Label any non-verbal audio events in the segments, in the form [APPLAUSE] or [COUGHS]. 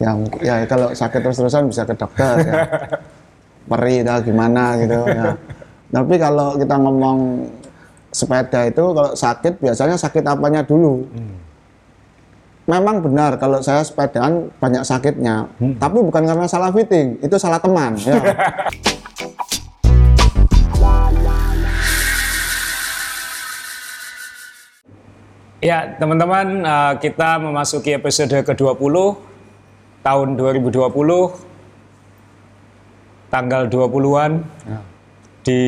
yang ya kalau sakit terus-terusan bisa ke dokter ya. [LAUGHS] Peri atau gimana gitu ya. Tapi kalau kita ngomong sepeda itu kalau sakit biasanya sakit apanya dulu. Memang benar kalau saya sepedaan banyak sakitnya, tapi bukan karena salah fitting, itu salah teman. Ya. [LAUGHS] Ya, teman-teman, uh, kita memasuki episode ke-20 tahun 2020 tanggal 20-an di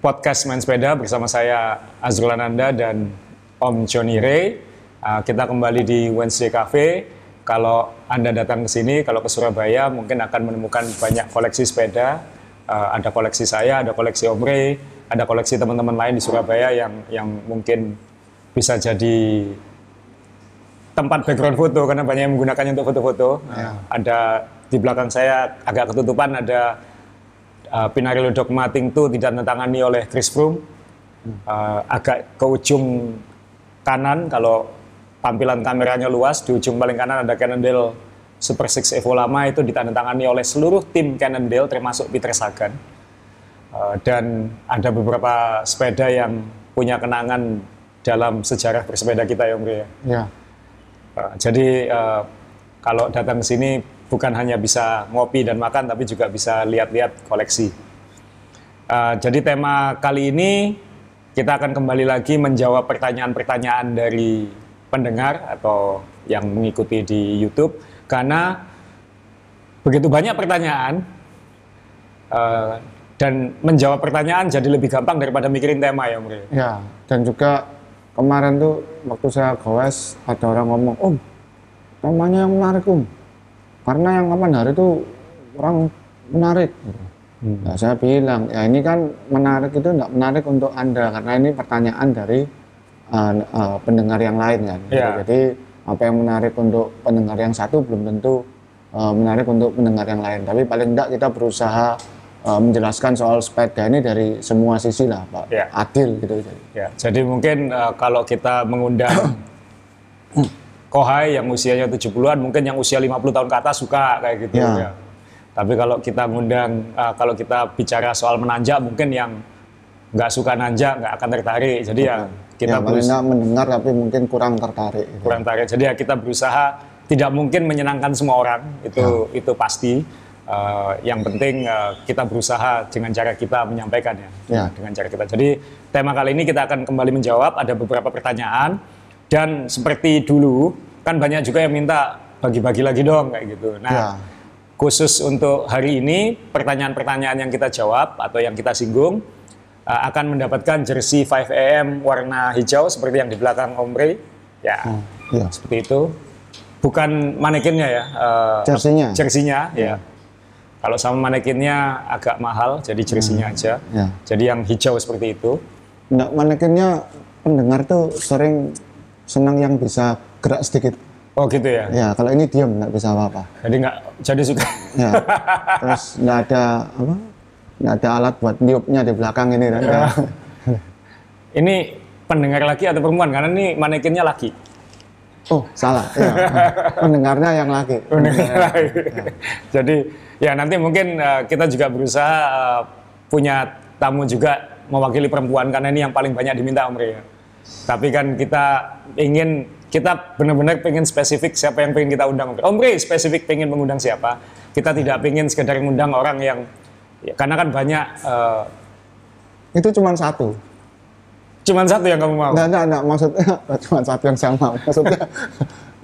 podcast Main Sepeda bersama saya Azrul Ananda dan Om Johnny Ray. Uh, kita kembali di Wednesday Cafe. Kalau Anda datang ke sini, kalau ke Surabaya mungkin akan menemukan banyak koleksi sepeda. Uh, ada koleksi saya, ada koleksi Om Ray, ada koleksi teman-teman lain di Surabaya yang yang mungkin bisa jadi tempat background foto karena banyak yang menggunakannya untuk foto-foto. Ya. Ada di belakang saya agak ketutupan ada uh, Pinarello Dogma Ting 2 ditandatangani oleh Chris Froome. Uh, agak ke ujung kanan kalau tampilan kameranya luas di ujung paling kanan ada Cannondale Super 6 Evo lama itu ditandatangani oleh seluruh tim Cannondale termasuk Peter Sagan. Uh, dan ada beberapa sepeda yang punya kenangan dalam sejarah bersepeda kita ya Om Ria. ya. Jadi uh, kalau datang ke sini bukan hanya bisa ngopi dan makan, tapi juga bisa lihat-lihat koleksi. Uh, jadi tema kali ini kita akan kembali lagi menjawab pertanyaan-pertanyaan dari pendengar atau yang mengikuti di YouTube karena begitu banyak pertanyaan uh, dan menjawab pertanyaan jadi lebih gampang daripada mikirin tema ya Ria. Ya, dan juga kemarin tuh waktu saya gowes ada orang ngomong, Om, temanya yang menarik Om. Karena yang kapan hari itu orang menarik. Gitu. Nah, saya bilang, ya ini kan menarik itu enggak menarik untuk Anda, karena ini pertanyaan dari uh, uh, pendengar yang lain kan. Ya. Jadi apa yang menarik untuk pendengar yang satu belum tentu uh, menarik untuk pendengar yang lain. Tapi paling enggak kita berusaha uh, menjelaskan soal sepeda ini dari semua sisi lah, Pak. Ya. Adil gitu. Jadi. Ya, jadi mungkin uh, kalau kita mengundang [COUGHS] Kohai yang usianya 70-an, mungkin yang usia 50 tahun ke atas suka kayak gitu Ya. ya. Tapi kalau kita ngundang, uh, kalau kita bicara soal menanjak, mungkin yang nggak suka nanjak nggak akan tertarik. Jadi ya kita ya, paling berus- enggak mendengar tapi mungkin kurang tertarik. gitu. kurang tertarik. Jadi ya kita berusaha tidak mungkin menyenangkan semua orang, itu itu pasti. Uh, yang penting uh, kita berusaha dengan cara kita menyampaikannya, Ya. dengan cara kita. Jadi tema kali ini kita akan kembali menjawab. Ada beberapa pertanyaan dan seperti dulu kan banyak juga yang minta bagi-bagi lagi dong kayak gitu. Nah Ya. khusus untuk hari ini pertanyaan-pertanyaan yang kita jawab atau yang kita singgung uh, akan mendapatkan jersey 5am warna hijau seperti yang di belakang Om Ray. Ya, Ya. seperti itu. Bukan manekinnya ya. uh, Jersinya? Jersinya, ya. Kalau sama manekinnya agak mahal, jadi jersinya aja. Ya. Jadi yang hijau seperti itu. Nggak manekinnya pendengar tuh sering senang yang bisa gerak sedikit. Oh gitu ya. Ya, kalau ini diam nggak bisa apa-apa. Jadi nggak, jadi suka. Ya. [LAUGHS] Terus nggak ada apa? Nggak ada alat buat niupnya di belakang ini. Ya. Ini pendengar laki atau perempuan? Karena ini manekinnya laki. Oh, salah. Ya. [LAUGHS] Pendengarnya yang laki. Jadi ya nanti mungkin uh, kita juga berusaha uh, punya tamu juga mewakili perempuan karena ini yang paling banyak diminta Om Ria. Tapi kan kita ingin kita benar-benar pengen spesifik siapa yang pengen kita undang. Om Ria spesifik pengen mengundang siapa. Kita tidak pengen sekedar mengundang orang yang ya, karena kan banyak uh, Itu cuma satu. Cuman satu yang kamu mau. Enggak, enggak, enggak. Maksudnya [LAUGHS] cuma satu yang saya mau. Maksudnya [LAUGHS]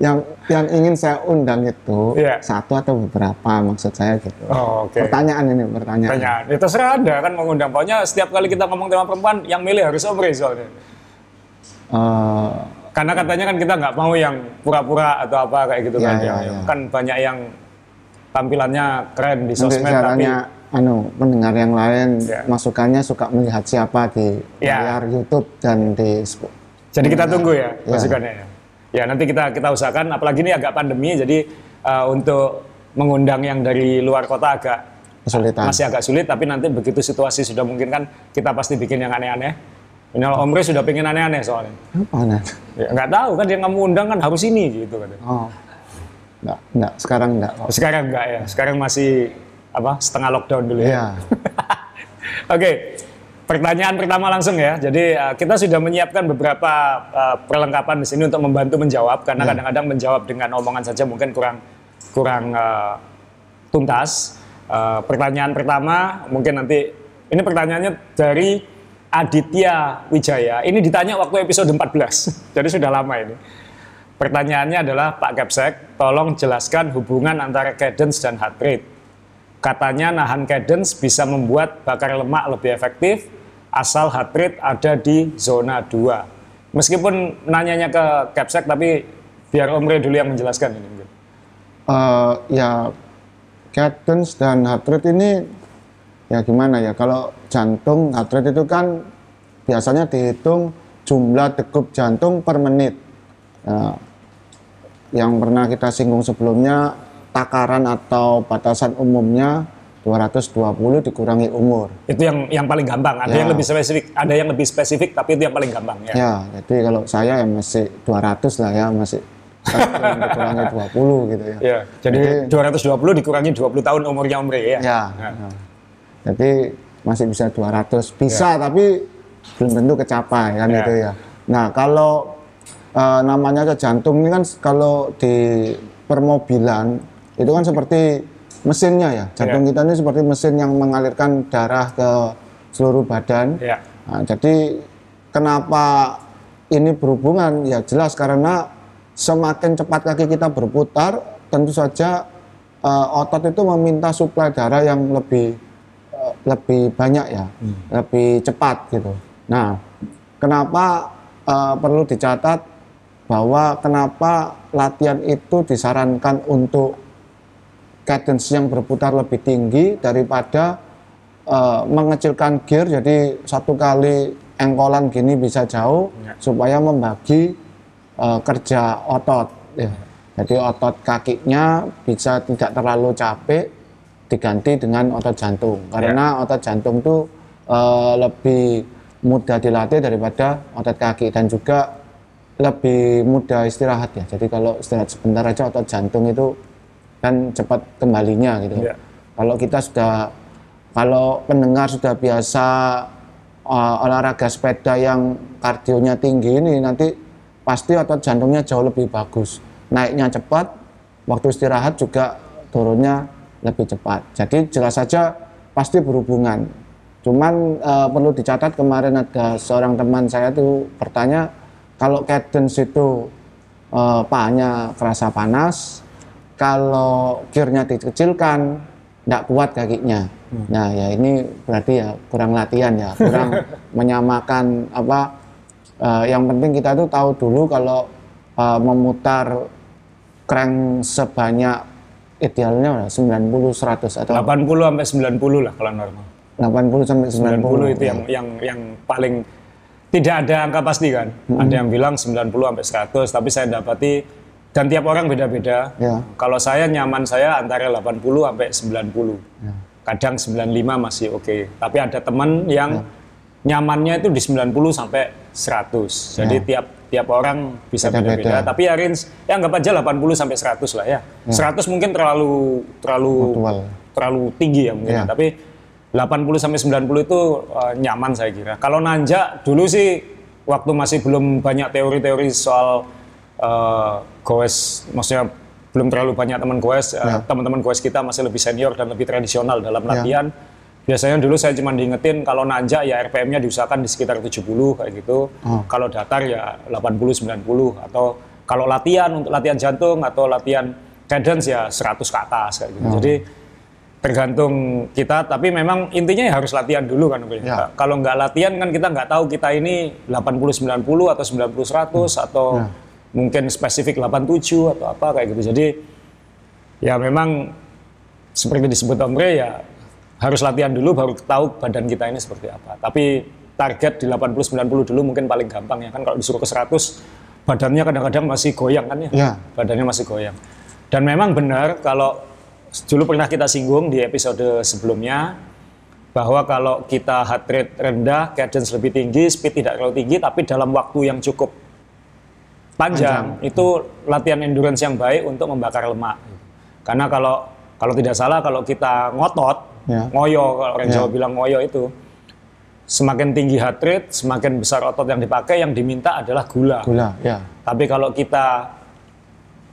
yang yang ingin saya undang itu Iya. satu atau beberapa maksud saya gitu. Oh, oke. Pertanyaan ini, pertanyaan. Pertanyaan. Ya terserah Anda kan mengundang. Pokoknya setiap kali kita ngomong tema perempuan, yang milih harus Om Ria soalnya. Eh, Karena katanya kan kita nggak mau yang pura-pura atau apa kayak gitu Iya, kan. iya, Yang- iya. Kan banyak yang tampilannya keren di sosmed tapi anu pendengar yang lain Ya. masukannya suka melihat siapa di Ya. layar YouTube dan di jadi kita tunggu ya Ya. masukannya ya. Ya nanti kita kita usahakan apalagi ini agak pandemi jadi uh, untuk mengundang yang dari luar kota agak kesulitan. masih agak sulit tapi nanti begitu situasi sudah mungkin kan kita pasti bikin yang aneh-aneh. Ini Om Rey sudah pengen aneh-aneh soalnya. Apa nih? Ya, nggak tahu kan yang kamu undang kan harus ini gitu kan. Oh, Enggak, enggak. Sekarang enggak. Sekarang enggak ya. Sekarang masih apa? Setengah lockdown dulu ya. Iya. [LAUGHS] Oke. Pertanyaan pertama langsung ya. Jadi uh, kita sudah menyiapkan beberapa uh, perlengkapan di sini untuk membantu menjawab karena Ya. kadang-kadang menjawab dengan omongan saja mungkin kurang kurang uh, tuntas. Uh, pertanyaan pertama mungkin nanti ini pertanyaannya dari Aditya Wijaya. Ini ditanya waktu episode 14. [LAUGHS] Jadi sudah lama ini. Pertanyaannya adalah Pak Capsek, tolong jelaskan hubungan antara cadence dan heart rate. Katanya nahan cadence bisa membuat bakar lemak lebih efektif asal heart rate ada di zona 2. Meskipun nanyanya ke Capsek tapi biar Om Rey dulu yang menjelaskan ini. Eh, ya cadence dan heart rate ini ya gimana ya kalau jantung heart rate itu kan biasanya dihitung jumlah degup jantung per menit Nah, yang pernah kita singgung sebelumnya takaran atau batasan umumnya 220 dikurangi umur Itu yang yang paling gampang. Ada Ya. yang lebih spesifik, ada yang lebih spesifik tapi itu yang paling gampang ya. ya jadi kalau saya ya masih 200 lah ya masih dikurangi 20 gitu ya Ya, jadi 220 dikurangi 20 tahun umurnya Om Rey ya. Ya. Nah. Jadi masih bisa 200. Bisa tapi belum tentu kecapai kan Ya. gitu ya. Nah, kalau eh, namanya ke jantung ini kan kalau di permobilan itu kan seperti mesinnya ya. Jantung kita ini seperti mesin yang mengalirkan darah ke seluruh badan. Ya. Nah, jadi kenapa ini berhubungan? Ya jelas karena semakin cepat kaki kita berputar, tentu saja eh, otot itu meminta suplai darah yang lebih eh, lebih banyak ya, lebih cepat gitu. Nah, kenapa eh, perlu dicatat bahwa kenapa latihan itu disarankan untuk cadence yang berputar lebih tinggi daripada eh, mengecilkan gear jadi satu kali engkolan gini bisa jauh Ya. supaya membagi eh, kerja otot ya. jadi otot kakinya bisa tidak terlalu capek diganti dengan otot jantung karena otot jantung itu eh, lebih mudah dilatih daripada otot kaki dan juga lebih mudah istirahat ya jadi kalau istirahat sebentar aja otot jantung itu kan cepat kembalinya gitu. Iya. Kalau kita sudah, kalau pendengar sudah biasa uh, olahraga sepeda yang kardionya tinggi ini nanti pasti otot jantungnya jauh lebih bagus. Naiknya cepat, waktu istirahat juga turunnya lebih cepat. Jadi jelas saja pasti berhubungan. Cuman uh, perlu dicatat kemarin ada seorang teman saya tuh bertanya kalau cadence itu uh, pahanya kerasa panas, kalau gearnya dikecilkan tidak kuat kakinya. Nah ya ini berarti ya kurang latihan ya, kurang [LAUGHS] menyamakan apa. eh, yang penting kita tuh tahu dulu kalau eh, memutar crank sebanyak idealnya udah 90 100 atau 80 sampai 90 lah kalau normal. 80 sampai 90 90, itu ya. yang yang yang paling tidak ada angka pasti kan. Ada yang bilang 90 sampai 100, tapi saya dapati dan tiap orang beda-beda. Ya. Kalau saya nyaman saya antara 80 sampai 90. Ya. Kadang 95 masih oke. Tapi ada teman yang nyamannya itu di 90 sampai 100. Jadi tiap tiap orang bisa Ya. Beda-beda. Tapi ya range ya anggap aja 80 sampai 100 lah ya. 100 mungkin terlalu terlalu Mutual. terlalu tinggi ya mungkin. Ya. Tapi 80 sampai 90 itu eh, nyaman saya kira. Kalau nanjak dulu sih waktu masih belum banyak teori-teori soal eh, goes, maksudnya belum terlalu banyak teman goes, eh, Ya. teman-teman goes kita masih lebih senior dan lebih tradisional dalam latihan. Biasanya dulu saya cuma diingetin kalau nanjak ya RPM-nya diusahakan di sekitar 70 kayak gitu. Oh. Kalau datar ya 80 90 atau kalau latihan untuk latihan jantung atau latihan cadence ya 100 ke atas kayak gitu. Jadi tergantung kita tapi memang intinya ya harus latihan dulu kan Bro. Ya. kalau nggak latihan kan kita nggak tahu kita ini 80 90 atau 90 100 atau mungkin spesifik 87 atau apa kayak gitu. Jadi ya memang seperti disebut Om Bre ya harus latihan dulu baru tahu badan kita ini seperti apa. Tapi target di 80 90 dulu mungkin paling gampang ya kan? Kalau disuruh ke 100 badannya kadang-kadang masih goyang kan ya? Ya. badannya masih goyang. Dan memang benar kalau dulu pernah kita singgung di episode sebelumnya bahwa kalau kita heart rate rendah, cadence lebih tinggi, speed tidak terlalu tinggi, tapi dalam waktu yang cukup panjang, itu latihan endurance yang baik untuk membakar lemak. Karena kalau kalau tidak salah kalau kita ngotot, Ya. ngoyo kalau orang Ya. Jawa bilang ngoyo itu semakin tinggi heart rate, semakin besar otot yang dipakai, yang diminta adalah gula. Gula, ya. Tapi kalau kita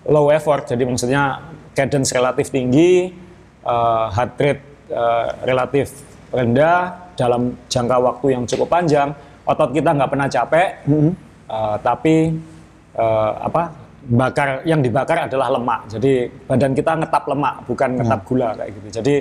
low effort, jadi maksudnya cadence relatif tinggi, eh, heart rate eh, relatif rendah dalam jangka waktu yang cukup panjang, otot kita nggak pernah capek, eh, tapi eh, apa bakar yang dibakar adalah lemak. Jadi badan kita ngetap lemak, bukan ngetap gula kayak gitu. Jadi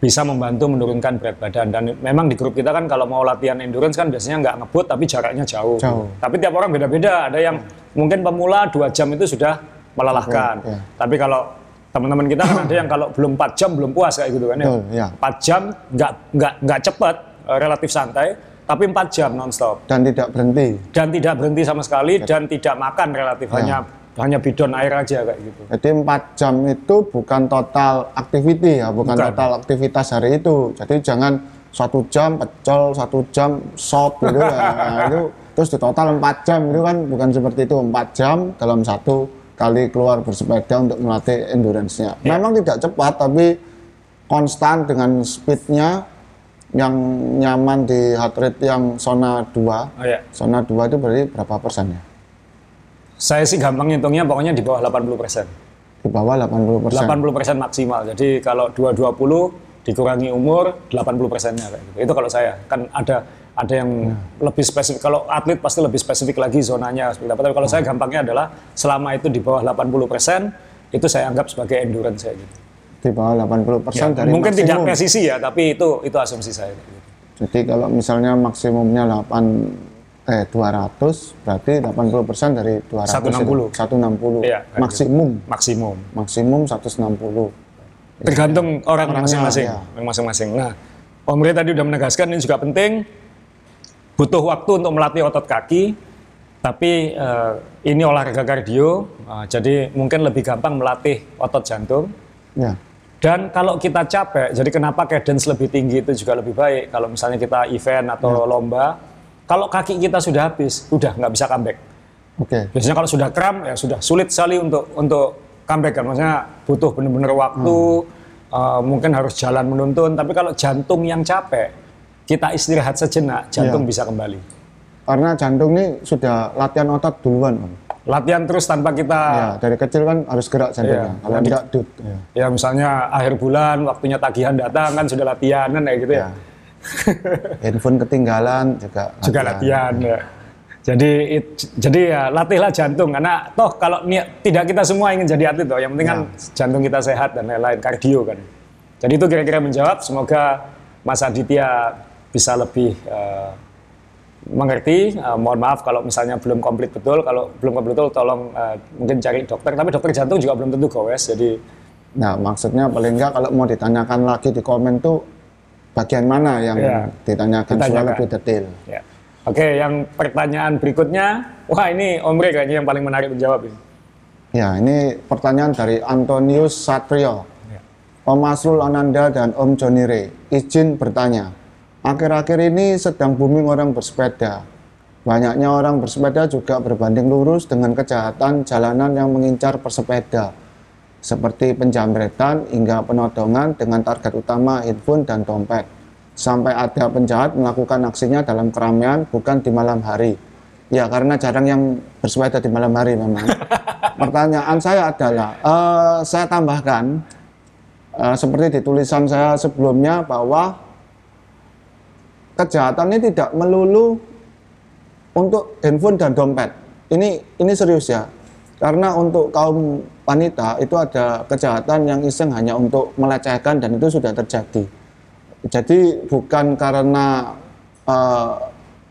bisa membantu menurunkan berat badan dan memang di grup kita kan kalau mau latihan endurance kan biasanya nggak ngebut tapi jaraknya jauh. Jauh. Tapi tiap orang beda-beda. Ada yang mungkin pemula dua jam itu sudah melelahkan. Ya. Tapi kalau teman-teman kita kan ada yang kalau belum 4 jam belum puas kayak gitu kan ya. Betul, ya. 4 jam nggak nggak nggak cepet eh, relatif santai tapi 4 jam nonstop Dan tidak berhenti. dan tidak berhenti sama sekali dan tidak makan relatif Ya. hanya hanya bidon air aja kayak gitu. Jadi 4 jam itu bukan total activity ya, bukan, Bukan. total aktivitas hari itu. Jadi jangan satu jam pecel, satu jam shop gitu ya. [LAUGHS] Nah, itu terus di total 4 jam itu kan bukan seperti itu. 4 jam dalam satu kali keluar bersepeda untuk melatih endurance-nya. Memang tidak cepat tapi konstan dengan speednya yang nyaman di heart rate yang zona 2. Oh ya. Zona 2 itu berarti berapa persennya? Saya sih gampang ngitungnya pokoknya di bawah 80%. Di bawah 80 persen. 80% maksimal. Jadi kalau 220 dikurangi umur 80 persennya gitu. Itu kalau saya kan ada ada yang lebih spesifik. Kalau atlet pasti lebih spesifik lagi zonanya seperti apa. Tapi kalau saya gampangnya adalah selama itu di bawah 80 persen itu saya anggap sebagai endurance saya gitu. Di bawah 80 persen Ya, dari mungkin tidak maksimum. presisi ya, tapi itu itu asumsi saya. gitu. Jadi kalau misalnya maksimumnya 8 eh 200 berarti 80% dari 200 160. itu. 160. Iya, kayak maksimum. Maksimum. Maksimum 160. Tergantung orang masing-masing. ya. Orang masing-masing. Nah, Om tadi udah menegaskan ini juga penting. Butuh waktu untuk melatih otot kaki, tapi eh, ini olahraga kardio, eh, jadi mungkin lebih gampang melatih otot jantung. Ya. Dan kalau kita capek, jadi kenapa cadence lebih tinggi itu juga lebih baik. Kalau misalnya kita event atau lomba, kalau kaki kita sudah habis, udah nggak bisa comeback. Oke. Biasanya kalau sudah kram ya sudah sulit sekali untuk untuk comeback kan. Maksudnya butuh benar-benar waktu, uh, mungkin harus jalan menuntun. Tapi kalau jantung yang capek, kita istirahat sejenak, jantung Iya. bisa kembali. Karena jantung ini sudah latihan otot duluan, Om. Latihan terus tanpa kita, Ya, dari kecil kan harus gerak jantungnya. Iya. Kalau tidak dut. Ya. ya misalnya akhir bulan waktunya tagihan datang kan sudah latihan kan kayak gitu ya. Ya. Handphone ketinggalan juga [LAUGHS] Juga latihan ya. Jadi it- jadi ya latihlah jantung karena toh kalau niat tidak kita semua ingin jadi atlet toh, yang penting kan jantung kita sehat dan lain-lain kardio kan. Jadi itu kira-kira menjawab. Semoga Mas Aditya bisa lebih eh, mengerti. Eh, mohon maaf kalau misalnya belum komplit betul. Kalau belum komplit betul, tolong eh, mungkin cari dokter. Tapi dokter jantung juga belum tentu gowes. Jadi Nah, maksudnya paling enggak kalau mau ditanyakan lagi di komen tuh bagian mana yang Iya. ditanyakan Ditanyakan. lebih detail. ya. Oke, yang pertanyaan berikutnya, wah ini Om Rey kayaknya yang paling menarik menjawab ini. Ya, ini pertanyaan dari Antonius Satrio. Ya. Om Asrul Ananda dan Om Joni Ray, izin bertanya. Akhir-akhir ini sedang booming orang bersepeda. Banyaknya orang bersepeda juga berbanding lurus dengan kejahatan jalanan yang mengincar pesepeda. Seperti penjamretan hingga penodongan dengan target utama handphone dan dompet. Sampai ada penjahat melakukan aksinya dalam keramaian bukan di malam hari. Ya, karena jarang yang bersepeda di malam hari memang. [LAUGHS] Pertanyaan saya adalah, eh, saya tambahkan eh, seperti di tulisan saya sebelumnya bahwa kejahatan ini tidak melulu untuk handphone dan dompet. Ini ini serius ya. Karena untuk kaum wanita itu ada kejahatan yang iseng hanya untuk melecehkan dan itu sudah terjadi. Jadi bukan karena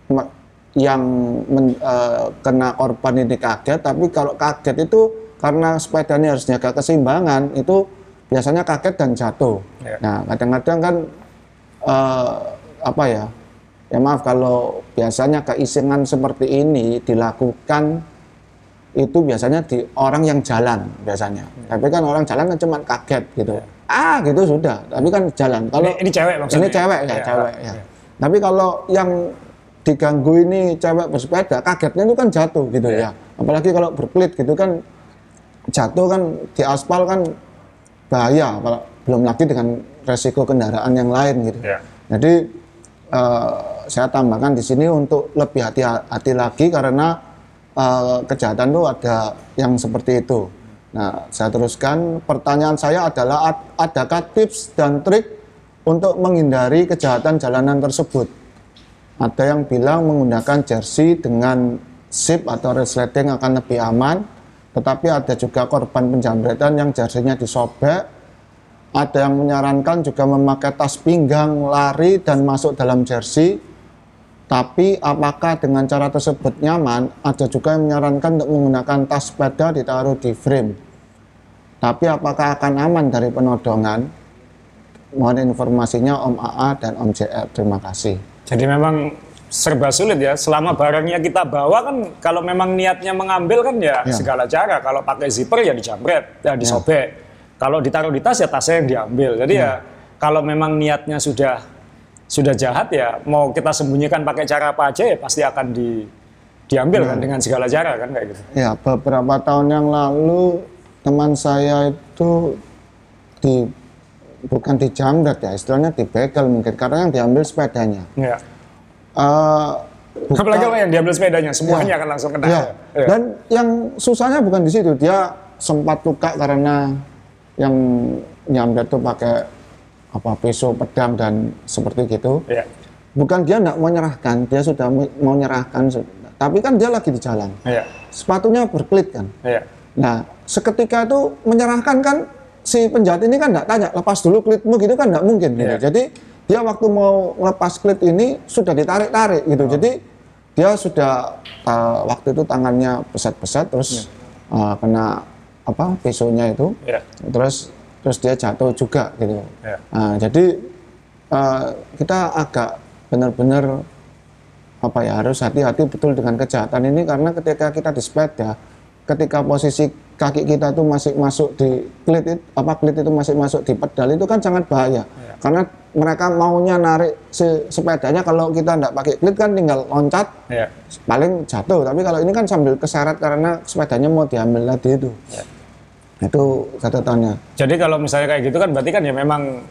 me- yang men- eh, kena korban ini kaget, tapi kalau kaget itu karena sepedanya harus jaga keseimbangan itu biasanya kaget dan jatuh. Ya. Nah kadang-kadang kan eh, apa ya? Ya maaf kalau biasanya keisengan seperti ini dilakukan itu biasanya di orang yang jalan biasanya. Tapi kan orang jalan kan cuma kaget gitu. Ah gitu sudah. Tapi kan jalan. Kalau Ini- ini cewek maksudnya? Ini cewek ya, Ya, cewek ya. ya. Tapi kalau yang diganggu ini cewek bersepeda, kagetnya itu kan jatuh gitu ya. Apalagi kalau berkelit gitu kan jatuh kan di aspal kan bahaya, kalau belum lagi dengan resiko kendaraan yang lain gitu. Ya. Jadi eh, saya tambahkan di sini untuk lebih hati-hati lagi karena eh, kejahatan itu ada yang seperti itu. Nah, saya teruskan pertanyaan saya adalah ad- adakah tips dan trik untuk menghindari kejahatan jalanan tersebut? Ada yang bilang menggunakan jersey dengan sip atau resleting akan lebih aman, tetapi ada juga korban penjamretan yang jersey-nya disobek. Ada yang menyarankan juga memakai tas pinggang, lari, dan masuk dalam jersey. Tapi apakah dengan cara tersebut nyaman? Ada juga yang menyarankan untuk menggunakan tas sepeda ditaruh di frame. Tapi apakah akan aman dari penodongan? Mohon informasinya Om AA dan Om JR. Terima kasih. Jadi memang serba sulit ya. Selama barangnya kita bawa kan, kalau memang niatnya mengambil kan ya, Ya. segala cara. Kalau pakai zipper ya dijamret, ya disobek. Kalau ditaruh di tas ya tasnya yang diambil. Jadi ya kalau memang niatnya sudah sudah jahat ya, mau kita sembunyikan pakai cara apa aja ya pasti akan di diambil kan dengan segala cara kan kayak gitu. Ya, beberapa tahun yang lalu teman saya itu di bukan dijamret ya, istilahnya dibegal mungkin karena yang diambil sepedanya. Ya. Eh, bukan- Apalagi kalau yang diambil sepedanya, semuanya akan langsung kena. Ya. Ya. Dan yang susahnya bukan di situ, dia sempat luka karena yang nyamret itu pakai apa pisau, pedang dan seperti gitu. Ya. Bukan dia tidak mau nyerahkan, dia sudah mau mau nyerahkan, tapi kan dia lagi di jalan. Ya. Sepatunya berkelit kan. Ya. Nah, seketika itu menyerahkan kan si penjahat ini kan tidak tanya lepas dulu klitmu gitu kan tidak mungkin gitu. Iya. Jadi dia waktu mau lepas klit ini sudah ditarik-tarik gitu. Oh. Jadi dia sudah uh, waktu itu tangannya pesat-pesat terus uh, kena apa pisaunya itu. Ya. Terus terus dia jatuh juga gitu. Ya. Nah, jadi uh, kita agak benar-benar apa ya harus hati-hati betul dengan kejahatan ini karena ketika kita di sepeda ketika posisi kaki kita itu masih masuk di klit itu, apa klit itu masih masuk di pedal itu kan sangat bahaya karena mereka maunya narik si sepedanya kalau kita tidak pakai klit kan tinggal loncat Ya. paling jatuh tapi kalau ini kan sambil keseret karena sepedanya mau diambil tadi itu itu catatannya Jadi kalau misalnya kayak gitu kan berarti kan ya memang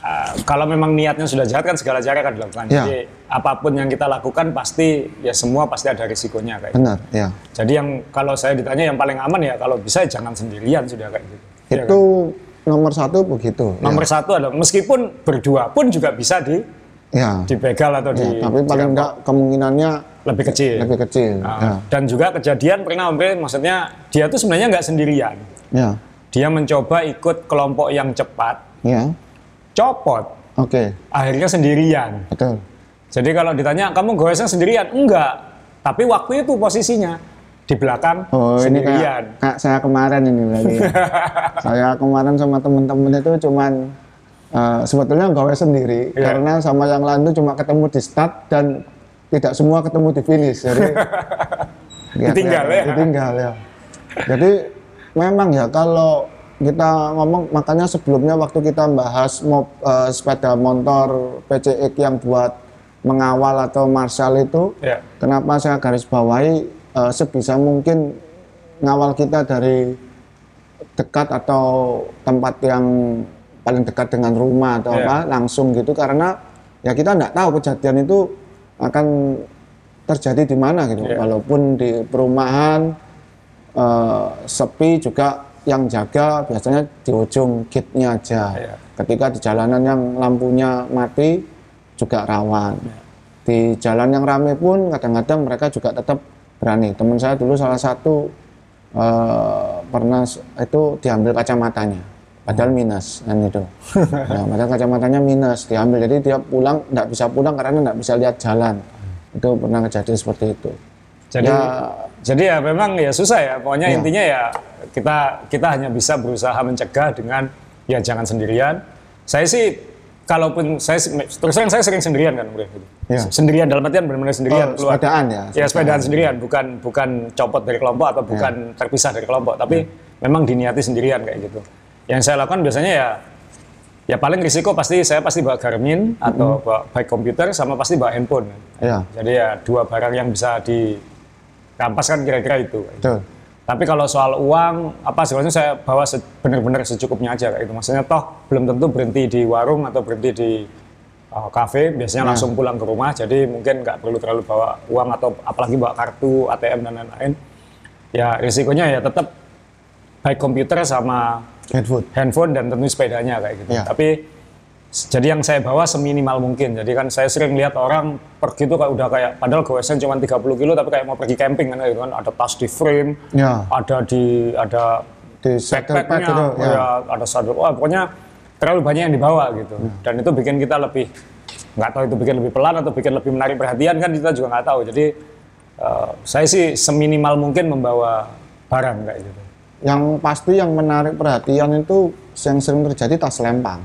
uh, kalau memang niatnya sudah jahat kan segala cara akan dilakukan. Ya. Jadi apa pun yang kita lakukan pasti ya semua pasti ada risikonya kayak. gitu. benar ya Jadi yang kalau saya ditanya yang paling aman ya kalau bisa jangan sendirian sudah kayak gitu. Ya itu kan? nomor satu begitu ya. Nomor satu adalah meskipun berdua pun juga bisa di ya, dibegal atau ya, di tapi paling enggak kemungkinannya lebih kecil. lebih kecil Nah, ya Dan juga kejadian pernah Om maksudnya dia tuh sebenarnya nggak sendirian. ya Dia mencoba ikut kelompok yang cepat, ya copot, oke akhirnya sendirian. betul Jadi kalau ditanya kamu goesnya sendirian, enggak. Tapi waktu itu posisinya di belakang Oh ini sendirian. kayak, kayak saya kemarin ini berarti. ya. [LAUGHS] saya kemarin sama temen-temen itu cuman eh, sebetulnya gawe sendiri Iya. karena sama yang lain itu cuma ketemu di start dan tidak semua ketemu di finish. Jadi [LAUGHS] Ditinggal ya. Ditinggal ya. Jadi memang ya kalau kita ngomong makanya sebelumnya waktu kita bahas mob, eh, sepeda motor PCX yang buat mengawal atau marshal itu Ya. Kenapa saya garis bawahi eh, sebisa mungkin ngawal kita dari dekat atau tempat yang paling dekat dengan rumah atau Iya. apa langsung gitu karena ya kita nggak tahu kejadian itu akan terjadi di mana gitu. Iya. Walaupun di perumahan eh, sepi juga yang jaga biasanya di ujung gate-nya aja. Iya. Ketika di jalanan yang lampunya mati juga rawan. Iya. Di jalan yang ramai pun kadang-kadang mereka juga tetap berani. Teman saya dulu salah satu eh, pernah itu diambil kacamatanya, padahal minus kan itu. [LAUGHS] nah, padahal kacamatanya minus diambil, jadi dia pulang nggak bisa pulang karena nggak bisa lihat jalan. Itu pernah kejadian seperti itu. Jadi Ya. jadi ya memang ya susah ya. Pokoknya Ya. intinya ya kita kita hanya bisa berusaha mencegah dengan ya jangan sendirian. Saya sih kalaupun saya terus terang saya sering sendirian kan, gitu. Ya. Sendirian dalam artian benar-benar sendirian Oh, keluar. sepedaan ya? Ya sepedaan sendirian, bukan bukan copot dari kelompok atau bukan terpisah dari kelompok, tapi memang diniati sendirian kayak gitu. Yang saya lakukan biasanya ya ya paling risiko pasti saya pasti bawa Garmin atau bawa baik komputer sama pasti bawa handphone. Ya. Jadi ya dua barang yang bisa di rampas kan kira-kira itu. Betul. Tapi kalau soal uang, apa sebenarnya saya bawa se- benar-benar secukupnya aja kayak itu. Maksudnya toh belum tentu berhenti di warung atau berhenti di uh, kafe, biasanya langsung pulang ke rumah. Jadi mungkin nggak perlu terlalu bawa uang atau apalagi bawa kartu ATM dan lain-lain. Ya risikonya ya tetap baik komputer sama Food. handphone dan tentu sepedanya kayak gitu. Iya. Tapi jadi yang saya bawa seminimal mungkin. Jadi kan saya sering lihat orang pergi tuh kayak udah kayak padahal goesan cuma 30 kilo tapi kayak mau pergi camping kan gitu kan ada tas di frame, Ya. ada di ada Di backpacknya, gitu. Ya. ya, ada saddle. Wah, pokoknya terlalu banyak yang dibawa gitu. Dan itu bikin kita lebih nggak tahu itu bikin lebih pelan atau bikin lebih menarik perhatian kan kita juga nggak tahu. Jadi eh, saya sih seminimal mungkin membawa barang kayak gitu. Yang pasti yang menarik perhatian itu yang sering terjadi tas lempang.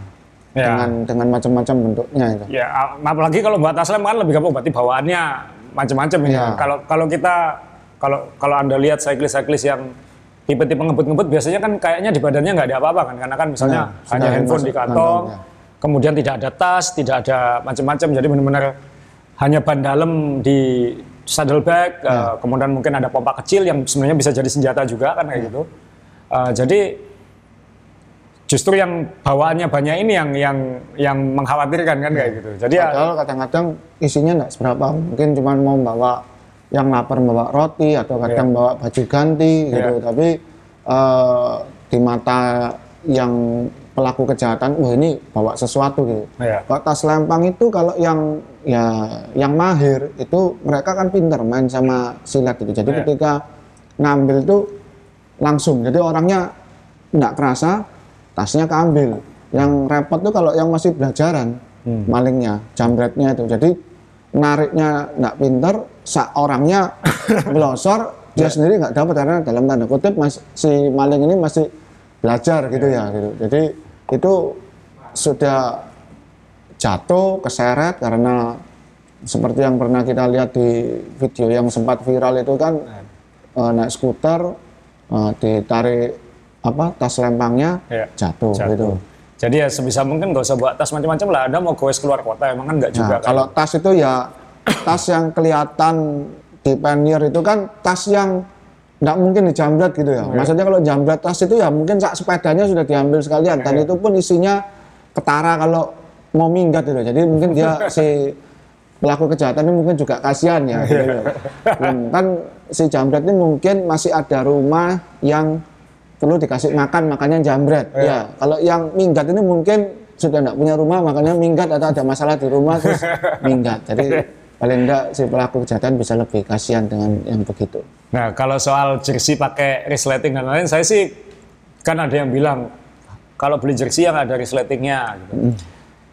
Ya. Dengan dengan macam-macam bentuknya itu. Ya, apalagi kalau buat tas lem kan lebih gampang berarti bawaannya macam-macam ini. Iya. Kalau kalau kita kalau kalau anda lihat cyclist-cyclist yang tipe-tipe ngebut-ngebut biasanya kan kayaknya di badannya nggak ada apa-apa kan karena kan misalnya Nah, hanya handphone masuk di kantong, ya. kemudian tidak ada tas, tidak ada macam-macam jadi benar-benar hanya ban dalam di saddlebag, Ya. eh, kemudian mungkin ada pompa kecil yang sebenarnya bisa jadi senjata juga kan Ya. kayak gitu. Eh, jadi justru yang bawaannya banyak ini yang yang yang mengkhawatirkan kan kayak gitu. Jadi ya Padahal kadang-kadang isinya nggak seberapa. Mungkin cuma mau bawa yang lapar bawa roti atau kadang Iya. bawa baju ganti gitu. Tapi eh, di mata yang pelaku kejahatan, wah ini bawa sesuatu gitu. Iya. Kalau tas lempang itu kalau yang ya yang mahir itu mereka kan pinter main sama silat gitu. Jadi Iya. ketika ngambil itu langsung. Jadi orangnya nggak kerasa, tasnya keambil. Yang repot tuh kalau yang masih belajaran malingnya, jambretnya itu. Jadi nariknya nggak pinter, orangnya [LAUGHS] melosor, dia sendiri nggak dapat karena dalam tanda kutip mas, si maling ini masih belajar gitu ya. Gitu. Jadi itu sudah jatuh, keseret karena seperti yang pernah kita lihat di video yang sempat viral itu kan eh, naik skuter eh, ditarik apa tas lempangnya Iya. jatuh, Jatuh. gitu. Jadi ya sebisa mungkin nggak usah bawa tas macam-macam lah. Anda mau goes keluar kota emang kan nggak juga Nah, kan. kalau tas itu ya tas yang kelihatan di pannier itu kan tas yang nggak mungkin dijambret gitu ya. Maksudnya kalau jambret tas itu ya mungkin sak sepedanya sudah diambil sekalian dan itu pun isinya ketara kalau mau minggat gitu. Jadi mungkin dia [LAUGHS] si pelaku kejahatan ini mungkin juga kasihan ya. gitu ya. Dan kan si jambret ini mungkin masih ada rumah yang perlu dikasih makan makanya jambret. Ya, kalau yang minggat ini mungkin sudah tidak punya rumah makanya minggat atau ada masalah di rumah terus minggat. Jadi paling enggak si pelaku kejahatan bisa lebih kasihan dengan yang begitu. Nah, kalau soal jersey pakai resleting dan lain, saya sih kan ada yang bilang kalau beli jersey yang ada resletingnya. Gitu. Hmm.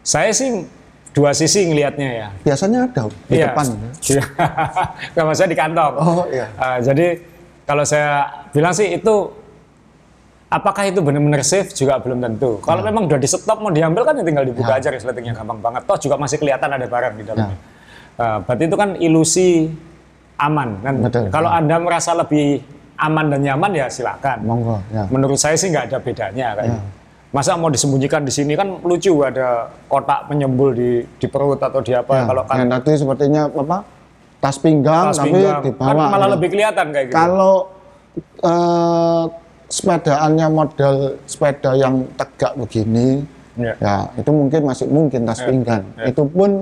Saya sih dua sisi ngelihatnya ya. Biasanya ada di Iya. depan. Iya. [LAUGHS] Maksudnya di kantong. Oh, iya. Ah, jadi kalau saya bilang sih itu apakah itu benar-benar safe juga belum tentu. Kalau Iya. memang udah di stop mau diambil kan ya tinggal dibuka aja resletingnya gampang banget. Toh juga masih kelihatan ada barang di dalamnya. Ah, berarti itu kan ilusi aman kan. Betul. Kalau anda merasa lebih aman dan nyaman ya silakan. Monggo, ya. Menurut saya sih nggak ada bedanya kayak gitu. Masa mau disembunyikan di sini kan lucu ada kotak penyembul di di perut atau di apa Ya, kalau kan yang tadi sepertinya apa? Tas pinggang tas tapi pinggang kan bawah. malah ya. lebih kelihatan kayak gitu. Kalau eh, sepedaannya model sepeda yang tegak begini, Ya. ya itu mungkin masih mungkin tas pinggang. Itu pun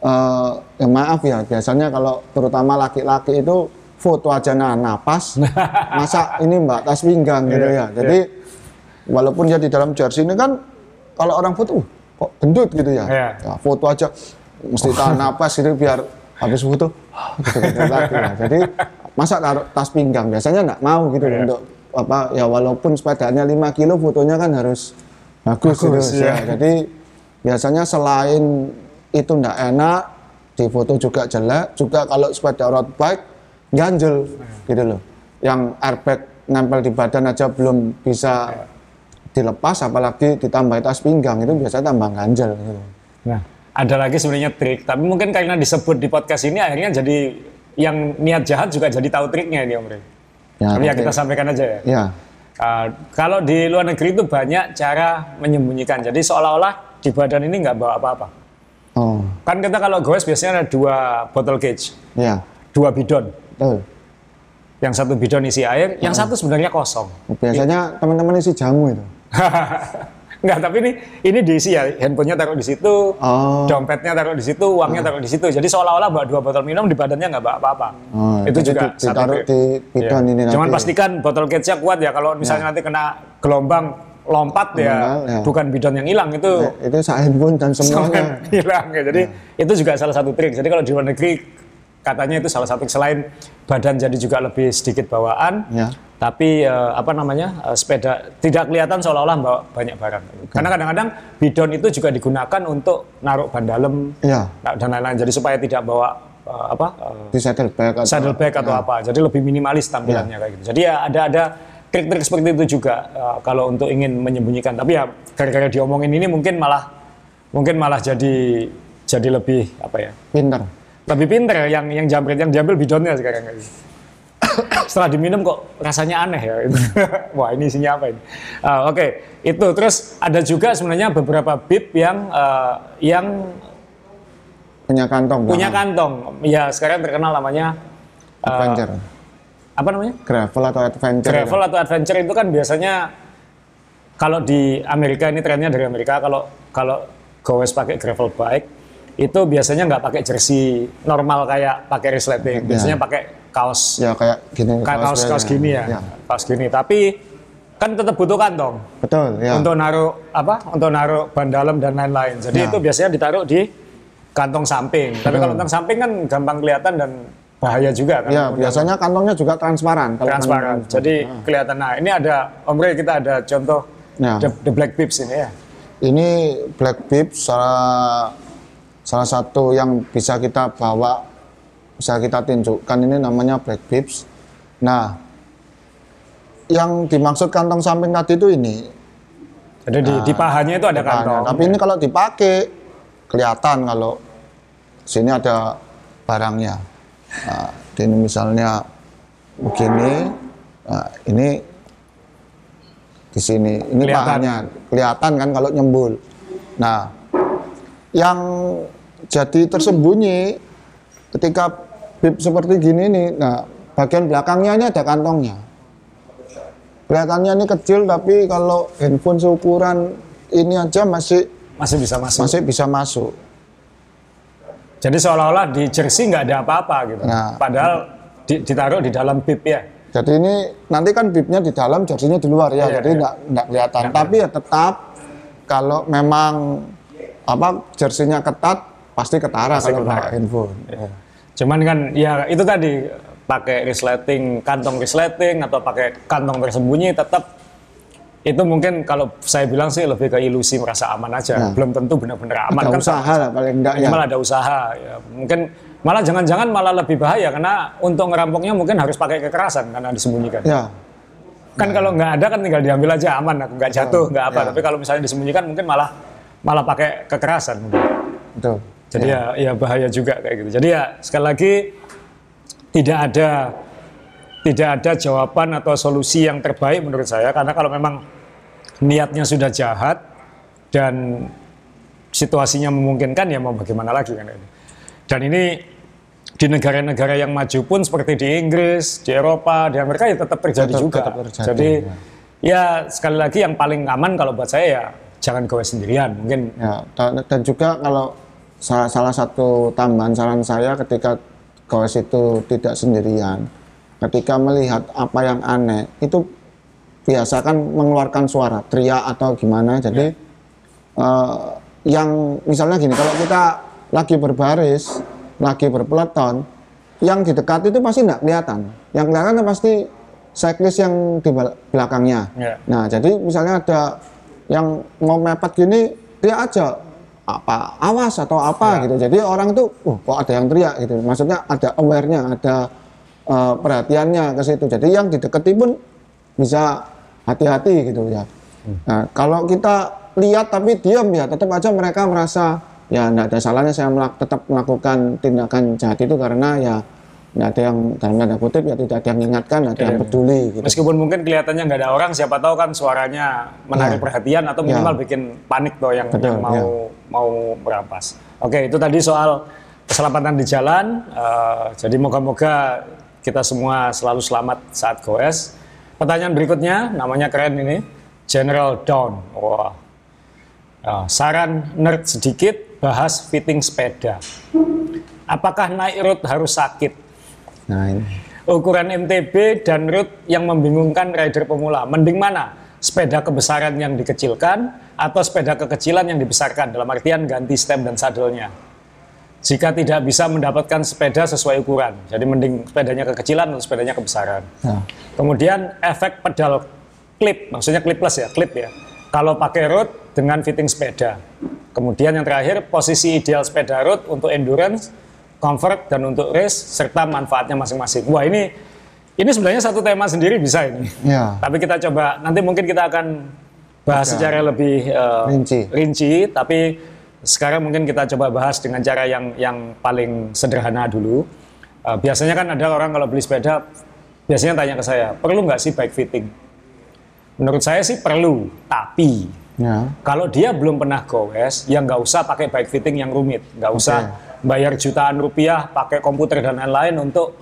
eh, ya maaf ya biasanya kalau terutama laki-laki itu foto aja nah napas, [LAUGHS] masa ini mbak tas pinggang gitu Iya, ya. Jadi walaupun dia di dalam jersey ini kan kalau orang foto, uh, kok gendut gitu ya. Iya. Ya, foto aja mesti [LAUGHS] tahan napas gitu biar habis foto gitu, gitu lagi ya. Jadi masa taruh tas pinggang biasanya nggak mau gitu Iya. untuk apa ya walaupun sepedanya 5 kilo fotonya kan harus bagus, Bagus, gitu iya. ya. Jadi biasanya selain itu nggak enak di foto juga jelek juga kalau sepeda road bike ganjel gitu loh yang airbag nempel di badan aja belum bisa dilepas apalagi ditambah tas pinggang itu biasanya tambah ganjel gitu. Nah, ada lagi sebenarnya trik, tapi mungkin karena disebut di podcast ini akhirnya jadi yang niat jahat juga jadi tahu triknya ini Om Rey. Ya, Tapi ya kita sampaikan aja ya. Ya, Uh, kalau di luar negeri itu banyak cara menyembunyikan. Jadi seolah-olah di badan ini nggak bawa apa-apa. oh, Kan kita kalau goes biasanya ada dua bottle cage, ya, dua bidon. betul. yang satu bidon isi air, yang satu sebenarnya kosong. Biasanya teman-teman isi jamu itu. [LAUGHS] Enggak, tapi ini ini diisi ya, handphonenya taruh di situ, Oh. dompetnya taruh di situ, uangnya taruh di situ. Jadi seolah-olah bawa dua botol minum di badannya nggak bawa apa-apa. Oh, itu juga di- ditaruh di bidon Iya. ini Cuman nanti. pastikan botol kecnya kuat ya. Kalau misalnya nanti kena gelombang lompat ya, ya. bukan bidon yang hilang itu Eh, itu handphone dan semuanya. [LAUGHS] hilang ya. Jadi itu juga salah satu trik. Jadi kalau di luar negeri katanya itu salah satu selain badan jadi juga lebih sedikit bawaan, Ya. tapi eh, apa namanya eh, sepeda tidak kelihatan seolah-olah bawa banyak barang. Karena kadang-kadang bidon itu juga digunakan untuk naruh ban dalam Iya. nah, dan lain-lain. Jadi supaya tidak bawa eh, apa eh, Di saddlebag atau saddlebag atau apa. Jadi lebih minimalis tampilannya kayak gitu. Jadi ya ada ada trik-trik seperti itu juga eh, kalau untuk ingin menyembunyikan. Tapi ya gara-gara diomongin ini mungkin malah mungkin malah jadi jadi lebih apa ya? pinter. Lebih pinter yang yang jambret yang diambil bidonnya sekarang gitu. [COUGHS] Setelah diminum kok rasanya aneh ya. [LAUGHS] Wah ini isinya apa ini? Ah, Oke itu terus ada juga sebenarnya beberapa bib yang eh, yang Punya kantong. punya belakang. kantong. Ya sekarang terkenal namanya eh, Adventure. apa namanya? Gravel atau adventure. Gravel atau adventure itu kan biasanya kalau di Amerika ini trennya dari Amerika kalau kalau gowes pakai gravel bike itu biasanya nggak pakai jersey normal kayak pakai resleting biasanya pakai kaos Ya kayak gini. kayak kaos kaos biasa. gini ya, Ya. kaos gini tapi kan tetap butuh kantong Betul, ya. untuk naruh apa untuk naruh ban dalam dan lain-lain jadi Ya. itu biasanya ditaruh di kantong samping tapi kalau kantong samping kan gampang kelihatan dan bahaya juga kan Ya, biasanya kantongnya juga transparan. Kalau transparan. kantong- Jadi kelihatan. Nah, ini ada Om Rey kita ada contoh Ya. the, the Black Pips ini ya. Ini Black Pips salah salah satu yang bisa kita bawa bisa kita tunjukkan ini namanya Black Pips. Nah, yang dimaksud kantong samping tadi itu ini. Jadi di, di pahanya itu ada Nah, kantong. tapi ini kalau dipakai kelihatan kalau sini ada barangnya. Nah, ini misalnya begini, nah, ini di sini, ini Kelihatan. pahanya kelihatan kan kalau nyembul. Nah, yang jadi tersembunyi ketika bib seperti gini nih, nah bagian belakangnya ini ada kantongnya. Kelihatannya ini kecil tapi kalau handphone seukuran ini aja masih masih bisa masuk. masih bisa masuk. Jadi seolah-olah di jersey nggak ada apa-apa gitu. Nah. Padahal di- ditaruh di dalam bib ya. Jadi ini nanti kan bibnya di dalam, jersinya di luar ya, Iya, jadi iya. nggak nggak kelihatan. Tapi ya tetap kalau memang apa jersinya ketat pasti ketara Pasti kalau bawa handphone. Ya. Cuman kan ya itu tadi pakai resleting, kantong resleting atau pakai kantong tersembunyi tetap itu mungkin kalau saya bilang sih lebih ke ilusi merasa aman aja. Ya. Belum tentu benar-benar aman Ada kan usaha lah paling enggak ya. malah ada usaha ya mungkin malah jangan-jangan malah lebih bahaya karena untuk ngerampoknya mungkin harus pakai kekerasan karena disembunyikan Ya, kan kalau nggak ada kan tinggal diambil aja aman nggak jatuh nggak apa Ya. tapi kalau misalnya disembunyikan mungkin malah malah pakai kekerasan mungkin. betul. Jadi ya. ya bahaya juga kayak gitu jadi ya sekali lagi tidak ada tidak ada jawaban atau solusi yang terbaik menurut saya karena kalau memang niatnya sudah jahat dan situasinya memungkinkan ya mau bagaimana lagi kan ini. Dan ini di negara-negara yang maju pun seperti di Inggris, di Eropa, di Amerika ya tetap terjadi Tetap- juga. tetap terjadi, Jadi ya sekali lagi yang paling aman kalau buat saya ya jangan goes sendirian. Mungkin Ya, dan, dan juga kalau salah, salah satu tambahan saran saya ketika goes itu tidak sendirian, ketika melihat apa yang aneh, itu biasakan mengeluarkan suara, teriak atau gimana. Jadi eh, yang misalnya gini, kalau kita lagi berbaris, lagi berpeleton, yang di dekat itu pasti tidak kelihatan. Yang kelihatan itu pasti cyclist yang di bel- belakangnya. Ya. Nah, jadi misalnya ada yang mau mepet gini, dia aja apa awas atau apa gitu. Jadi orang tuh, uh, kok ada yang teriak gitu. Maksudnya ada aware-nya, ada eh, perhatiannya ke situ. Jadi yang dideketi pun bisa hati-hati gitu ya. Nah, kalau kita lihat tapi diam ya, tetap aja mereka merasa ya tidak ada salahnya saya melak- tetap melakukan tindakan jahat itu karena ya tidak ada yang dalam tanda kutip ya tidak ada yang mengingatkan, tidak ada yang peduli gitu. meskipun mungkin kelihatannya nggak ada orang, siapa tahu kan suaranya menarik Ya. perhatian atau minimal bikin panik tuh yang, Betul, yang mau ya. mau merampas. Oke, itu tadi soal keselamatan di jalan. Eh, jadi moga-moga kita semua selalu selamat saat goes. Pertanyaan berikutnya, namanya keren ini, General Dawn. Wah. Ah, saran nerd sedikit, bahas fitting sepeda. Apakah naik road harus sakit? Nah ini. Ukuran MTB dan road yang membingungkan rider pemula. Mending mana? Sepeda kebesaran yang dikecilkan atau sepeda kekecilan yang dibesarkan dalam artian ganti stem dan sadelnya. Jika tidak bisa mendapatkan sepeda sesuai ukuran, jadi mending sepedanya kekecilan atau sepedanya kebesaran. Ya. Kemudian efek pedal clip, maksudnya clipless ya, clip ya. Kalau pakai road dengan fitting sepeda. Kemudian yang terakhir posisi ideal sepeda road untuk endurance, comfort dan untuk race serta manfaatnya masing-masing. Wah ini ini sebenarnya satu tema sendiri bisa ini. Ya. Tapi kita coba nanti mungkin kita akan bahas Oke. secara lebih eh, Rinci. rinci, tapi sekarang mungkin kita coba bahas dengan cara yang yang paling sederhana dulu. Eh, biasanya kan ada orang kalau beli sepeda biasanya tanya ke saya, perlu nggak sih bike fitting? Menurut saya sih perlu, tapi Ya. kalau dia belum pernah goes, ya nggak usah pakai bike fitting yang rumit, nggak usah bayar jutaan rupiah, pakai komputer dan lain-lain untuk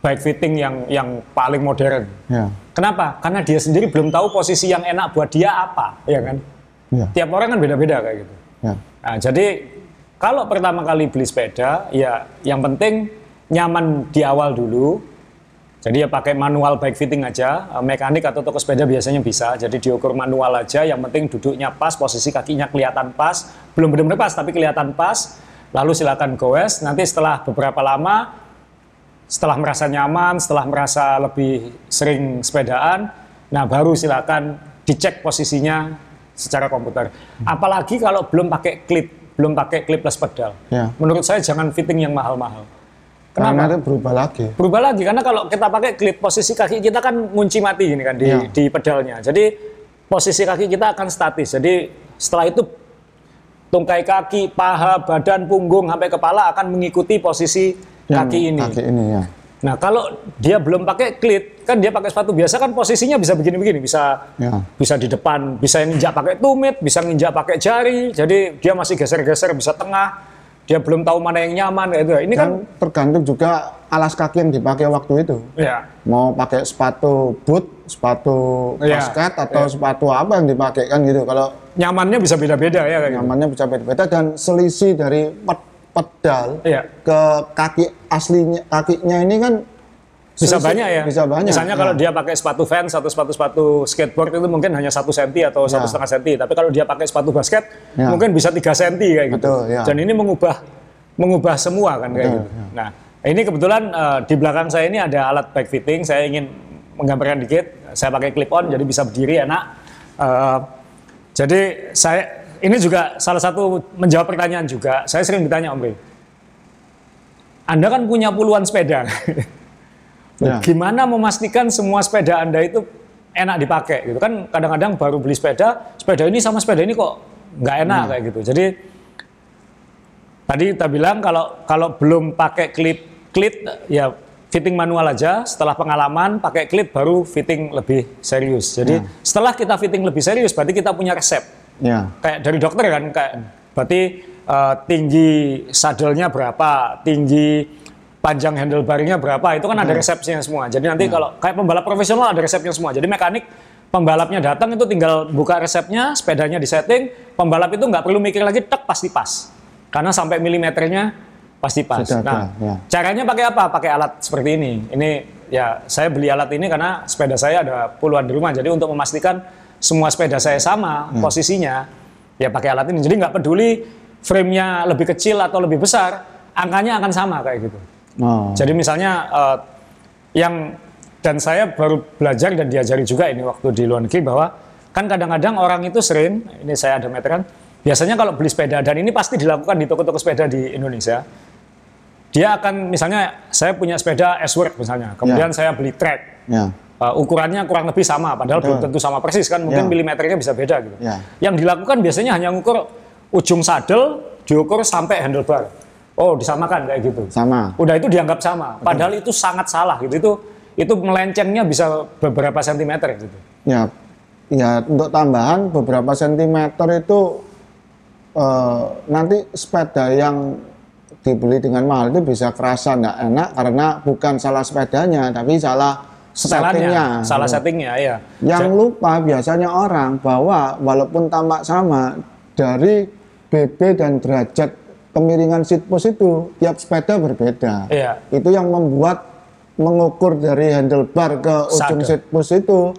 bike fitting yang yang paling modern. Ya. Kenapa? Karena dia sendiri belum tahu posisi yang enak buat dia apa, ya kan? Ya. Tiap orang kan beda-beda kayak gitu. Ya. Nah, jadi kalau pertama kali beli sepeda, ya yang penting nyaman di awal dulu. Jadi ya pakai manual bike fitting aja, Eh, mekanik atau toko sepeda biasanya bisa. Jadi diukur manual aja, yang penting duduknya pas, posisi kakinya kelihatan pas, belum benar-benar pas tapi kelihatan pas. Lalu silakan goes. Nanti setelah beberapa lama, setelah merasa nyaman, setelah merasa lebih sering sepedaan, nah baru silakan dicek posisinya secara komputer. Apalagi kalau belum pakai klip, belum pakai clipless pedal. Ya. Menurut saya jangan fitting yang mahal-mahal. Karena Kenapa? itu berubah lagi. Berubah lagi karena kalau kita pakai klip posisi kaki kita kan ngunci mati gini kan di Ya. di pedalnya. Jadi posisi kaki kita akan statis. Jadi setelah itu tungkai kaki, paha, badan, punggung sampai kepala akan mengikuti posisi Yang kaki ini. Kaki ini ya. Nah, kalau dia belum pakai klit, kan dia pakai sepatu biasa kan posisinya bisa begini-begini, bisa Ya. bisa di depan, bisa nginjak pakai tumit, bisa nginjak pakai jari. Jadi dia masih geser-geser, bisa tengah. Dia belum tahu mana yang nyaman kayak gitu. Ini kan Dan tergantung juga alas kaki yang dipakai waktu itu. ya Mau pakai sepatu boot, sepatu Iya, basket atau sepatu apa yang dipakai kan gitu. Kalau nyamannya bisa beda-beda ya kayak gitu. nyamannya bisa beda-beda dan selisih dari ped- pedal Iya. ke kaki aslinya kakinya ini kan Bisa banyak ya. Bisa banyak. Misalnya ya. kalau dia pakai sepatu Vans atau sepatu-sepatu skateboard itu mungkin hanya satu senti atau satu setengah senti. Tapi kalau dia pakai sepatu basket Ya. mungkin bisa tiga senti kayak gitu. Betul, ya. Dan ini mengubah mengubah semua kan kayak Betul, gitu. ya. Nah ini kebetulan eh, di belakang saya ini ada alat bike fitting. Saya ingin menggambarkan dikit. Saya pakai clip on jadi bisa berdiri enak. Eh, jadi saya ini juga salah satu menjawab pertanyaan juga. Saya sering ditanya Om Anda kan punya puluhan sepeda. [LAUGHS] Ya. Gimana memastikan semua sepeda Anda itu enak dipakai gitu kan kadang-kadang baru beli sepeda, sepeda ini sama sepeda ini kok nggak enak kayak gitu. Jadi tadi kita bilang kalau kalau belum pakai klip klit ya fitting manual aja, setelah pengalaman pakai klip baru fitting lebih serius. Jadi setelah kita fitting lebih serius berarti kita punya resep Ya. kayak dari dokter kan kayak berarti eh, tinggi sadelnya berapa, tinggi panjang handlebarnya berapa, itu kan ada resepnya semua. Jadi nanti kalau kayak pembalap profesional ada resepnya semua. Jadi mekanik pembalapnya datang itu tinggal buka resepnya, sepedanya disetting, pembalap itu nggak perlu mikir lagi, tek pasti pas. Karena sampai milimeternya pasti pas. Sudah nah, ya. caranya pakai apa? Pakai alat seperti ini. Ini ya saya beli alat ini karena sepeda saya ada puluhan di rumah. Jadi untuk memastikan semua sepeda saya sama Hmm. posisinya, ya pakai alat ini. Jadi nggak peduli frame-nya lebih kecil atau lebih besar, angkanya akan sama kayak gitu. Oh. Jadi misalnya eh, yang dan saya baru belajar dan diajari juga ini waktu di luar negeri bahwa kan kadang-kadang orang itu sering, ini saya ada meteran, biasanya kalau beli sepeda dan ini pasti dilakukan di toko-toko sepeda di Indonesia, dia akan misalnya saya punya sepeda S-Work misalnya, kemudian saya beli track, Ya. Uh, ukurannya kurang lebih sama, padahal belum tentu sama persis kan, mungkin Ya. milimeternya bisa beda gitu. Ya. Yang dilakukan biasanya hanya ngukur ujung sadel, diukur sampai handlebar. Oh, disamakan kayak gitu. Sama. Udah itu dianggap sama, padahal itu sangat salah gitu. Itu itu melencengnya bisa beberapa sentimeter gitu. Ya. Ya, untuk tambahan beberapa sentimeter itu eh, nanti sepeda yang dibeli dengan mahal itu bisa kerasa nggak enak karena bukan salah sepedanya tapi salah settingnya. Salah settingnya ya. Yang lupa biasanya orang bahwa walaupun tampak sama dari BB dan derajat kemiringan seat post itu tiap sepeda berbeda. Iya. Itu yang membuat mengukur dari handlebar ke ujung seat post itu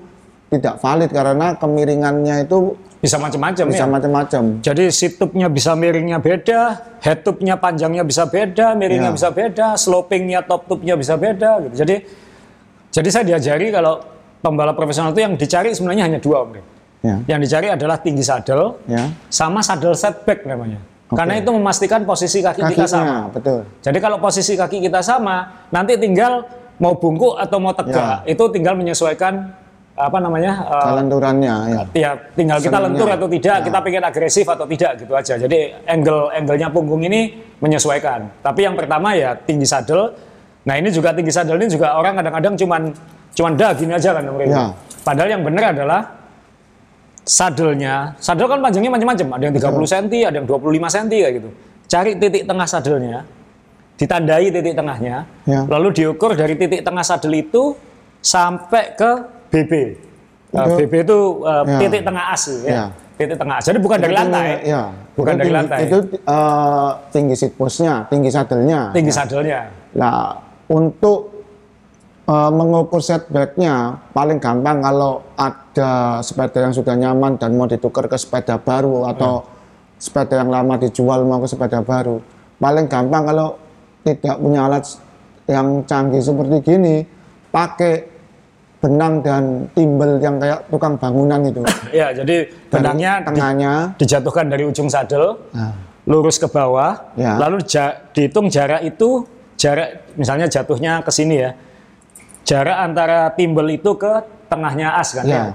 tidak valid karena kemiringannya itu Bisa macam-macam bisa ya. macam-macam. Jadi situpnya bisa miringnya beda, head tube-nya panjangnya bisa beda, miringnya Ya. bisa beda, slopingnya top tube-nya bisa beda gitu. Jadi jadi saya diajari kalau pembalap profesional itu yang dicari sebenarnya hanya dua, Om. Ya. Yang dicari adalah tinggi saddle Ya. sama saddle setback namanya. Karena itu memastikan posisi kaki kita sama. Kakinya, betul. Jadi kalau posisi kaki kita sama, nanti tinggal mau bungkuk atau mau tegak, itu tinggal menyesuaikan apa namanya? eh, Kelenturannya ya. ya tinggal kita Senangnya. lentur atau tidak, Ya. kita pengen agresif atau tidak gitu aja. Jadi angle angle-nya punggung ini menyesuaikan. Tapi yang pertama ya tinggi saddle. Nah ini juga tinggi saddle ini juga orang kadang-kadang cuman cuman dah gini aja kan Rin. Ya. Padahal yang benar adalah saddle-nya. Saddle kan panjangnya macam-macam. Ada yang 30 cm, ada yang 25 cm kayak gitu. Cari titik tengah saddle-nya, ditandai titik tengahnya, Ya. lalu diukur dari titik tengah saddle itu sampai ke BB. Uh, Itu- BB itu uh, Ya. titik tengah as ya. Ya. Titik tengah as. Jadi bukan dari lantai. Ya. Bukan Itu dari tinggi- lantai. Itu eh, tinggi seat post-nya, tinggi saddle-nya. Tinggi Ya. saddle-nya. Nah, untuk eh, mengukur setbacknya paling gampang kalau ada sepeda yang sudah nyaman dan mau ditukar ke sepeda baru atau sepeda yang lama dijual mau ke sepeda baru. Paling gampang kalau tidak punya alat yang canggih seperti gini, pakai benang dan timbel yang kayak tukang bangunan itu. Ya, jadi benangnya di- tengahnya, dijatuhkan dari ujung saddle, nah, lurus ke bawah, Ya. lalu ja- dihitung jarak itu jarak misalnya jatuhnya ke sini ya. Jarak antara timbel itu ke tengahnya as kan Ya.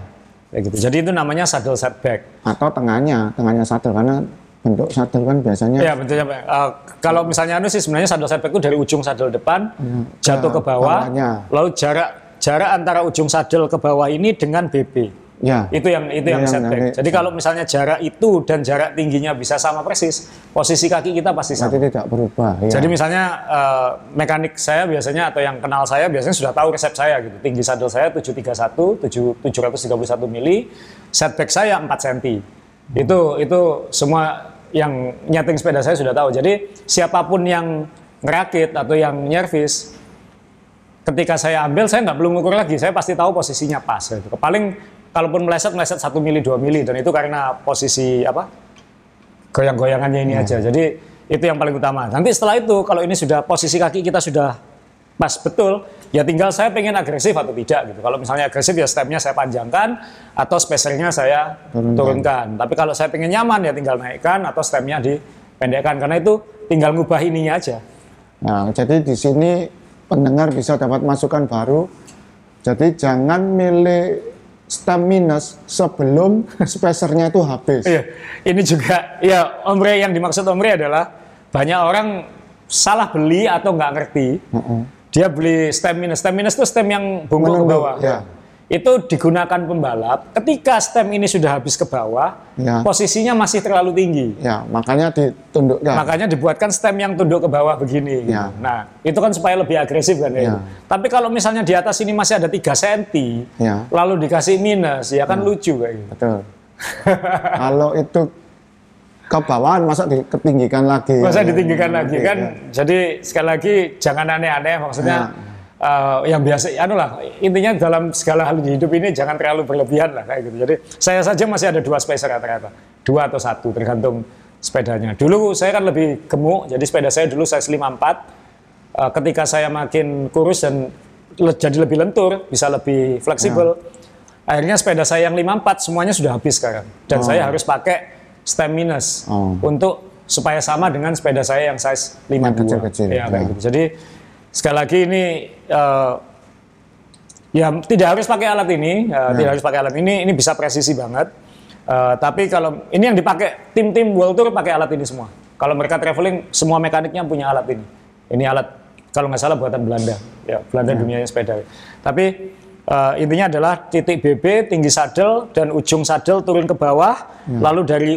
Kayak gitu. Jadi itu namanya saddle setback. atau tengahnya, tengahnya saddle karena bentuk saddle kan biasanya Ya bentuknya apa? Eh, kalau misalnya anu sih sebenarnya saddle setback itu dari ujung saddle depan jatuh ke ke bawah, bawahnya. lalu jarak jarak antara ujung saddle ke bawah ini dengan BB. Ya Itu yang itu yang Yang setback. nanti- Jadi kalau misalnya jarak itu dan jarak tingginya bisa sama persis, posisi kaki kita pasti sama. berarti tidak berubah ya. Jadi misalnya eh, mekanik saya biasanya atau yang kenal saya biasanya sudah tahu resep saya gitu. Tinggi saddle saya 731, 7, 731 mili, setback saya 4 cm. Itu itu semua yang nyeting sepeda saya sudah tahu. Jadi siapa pun yang ngerakit atau yang nyervis ketika saya ambil saya nggak perlu ngukur lagi, saya pasti tahu posisinya pas gitu. Paling kalaupun meleset meleset 1 mili 2 mili dan itu karena posisi apa? goyang-goyangannya ini aja. Jadi itu yang paling utama. Nanti setelah itu kalau ini sudah posisi kaki kita sudah pas betul, ya tinggal saya pengen agresif atau tidak gitu. Kalau misalnya agresif ya stepnya saya panjangkan atau spacernya saya Turunkan. turunkan. Tapi kalau saya pengen nyaman ya tinggal naikkan atau stepnya dipendekkan karena itu tinggal ngubah ininya aja. Nah, jadi di sini pendengar bisa dapat masukan baru. Jadi jangan milih stem minus sebelum [LAUGHS] spacernya itu habis. Iya, ini juga ya omre yang dimaksud omre adalah banyak orang salah beli atau nggak ngerti. Heeh. Dia beli stem minus, stem minus itu stem yang bungkuk ke bawah. ya. Itu digunakan pembalap. Ketika stem ini sudah habis ke bawah, Ya. posisinya masih terlalu tinggi. Ya, makanya ditundukkan. Makanya dibuatkan stem yang tunduk ke bawah begini. Ya. Nah, itu kan supaya lebih agresif kan ya. Ya. Tapi kalau misalnya di atas ini masih ada 3 cm, Ya. lalu dikasih minus, ya kan lucu kayak gitu. Betul. [LAUGHS] Kalau itu ke bawahan masa diketinggikan lagi. Masa Ya, ditinggikan ya, lagi ya, kan? ya. Jadi sekali lagi jangan aneh-aneh maksudnya Ya. Eh, yang biasa, anu lah intinya dalam segala hal di hidup ini jangan terlalu berlebihan lah kayak gitu. Jadi saya saja masih ada dua spacer rata-rata, dua atau satu tergantung sepedanya. Dulu saya kan lebih gemuk, jadi sepeda saya dulu saya 54. Eh, ketika saya makin kurus dan le- jadi lebih lentur, bisa lebih fleksibel. Akhirnya sepeda saya yang 54 semuanya sudah habis sekarang. Dan saya harus pakai stem minus Oh. untuk supaya sama dengan sepeda saya yang size 52. kecil-kecil, Ya, kayak ya. gitu. Jadi sekali lagi ini eh, ya tidak harus pakai alat ini, eh, tidak harus pakai alat ini, ini bisa presisi banget. Eh, tapi kalau ini yang dipakai tim-tim World Tour pakai alat ini semua. Kalau mereka traveling semua mekaniknya punya alat ini. Ini alat kalau nggak salah buatan Belanda, ya Belanda dunianya sepeda. Tapi eh, intinya adalah titik BB tinggi saddle dan ujung saddle turun ke bawah, lalu dari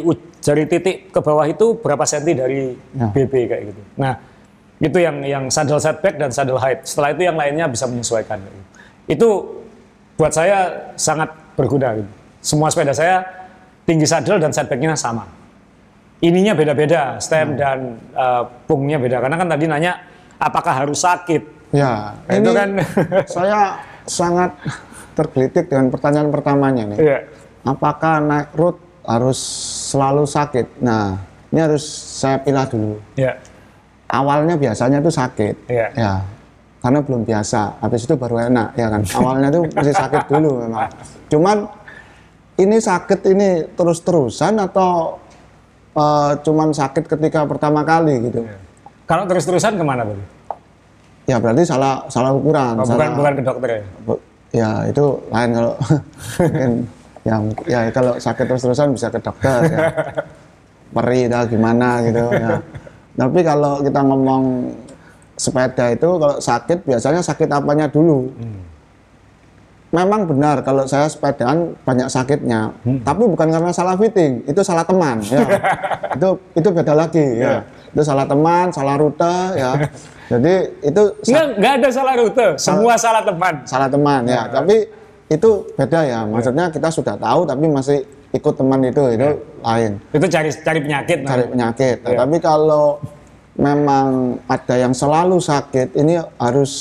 dari titik ke bawah itu berapa senti dari Ya. BB kayak gitu. Nah Itu yang yang saddle setback dan saddle height. Setelah itu yang lainnya bisa menyesuaikan. Itu buat saya sangat berguna. gitu. Semua sepeda saya tinggi saddle dan setbacknya sama. Ininya beda-beda, stem dan uh, pungnya beda. Karena kan tadi nanya apakah harus sakit. Ya, itu kan [LAUGHS] saya sangat tergelitik dengan pertanyaan pertamanya nih. Iya. Apakah naik road harus selalu sakit? Nah, ini harus saya pilah dulu. ya. Awalnya biasanya tuh sakit. Iya. Ya. Karena belum biasa. Habis itu baru enak, ya kan. Awalnya tuh masih sakit dulu memang. Cuman ini sakit ini terus-terusan atau eh, cuman sakit ketika pertama kali gitu? Kalau terus-terusan ke mana tadi? Ya berarti salah salah ukuran. Oh, bukan salah, bukan ke dokter ya? Bu- Ya itu lain kalau [LAUGHS] mungkin yang ya kalau sakit terus-terusan bisa ke dokter ya. [LAUGHS] Peri dah gimana gitu ya. Tapi kalau kita ngomong sepeda itu kalau sakit biasanya sakit apanya dulu. Memang benar kalau saya sepedaan banyak sakitnya, tapi bukan karena salah fitting, itu salah teman ya. [LAUGHS] itu itu beda lagi ya. Itu salah teman, salah rute ya. [LAUGHS] Jadi itu enggak ada salah rute, semua salah teman. salah teman ya. Tapi itu beda ya. Maksudnya kita sudah tahu tapi masih ikut teman itu itu lain. Itu cari cari penyakit. nah. Cari penyakit. Nah, Iya. Tapi kalau memang ada yang selalu sakit, ini harus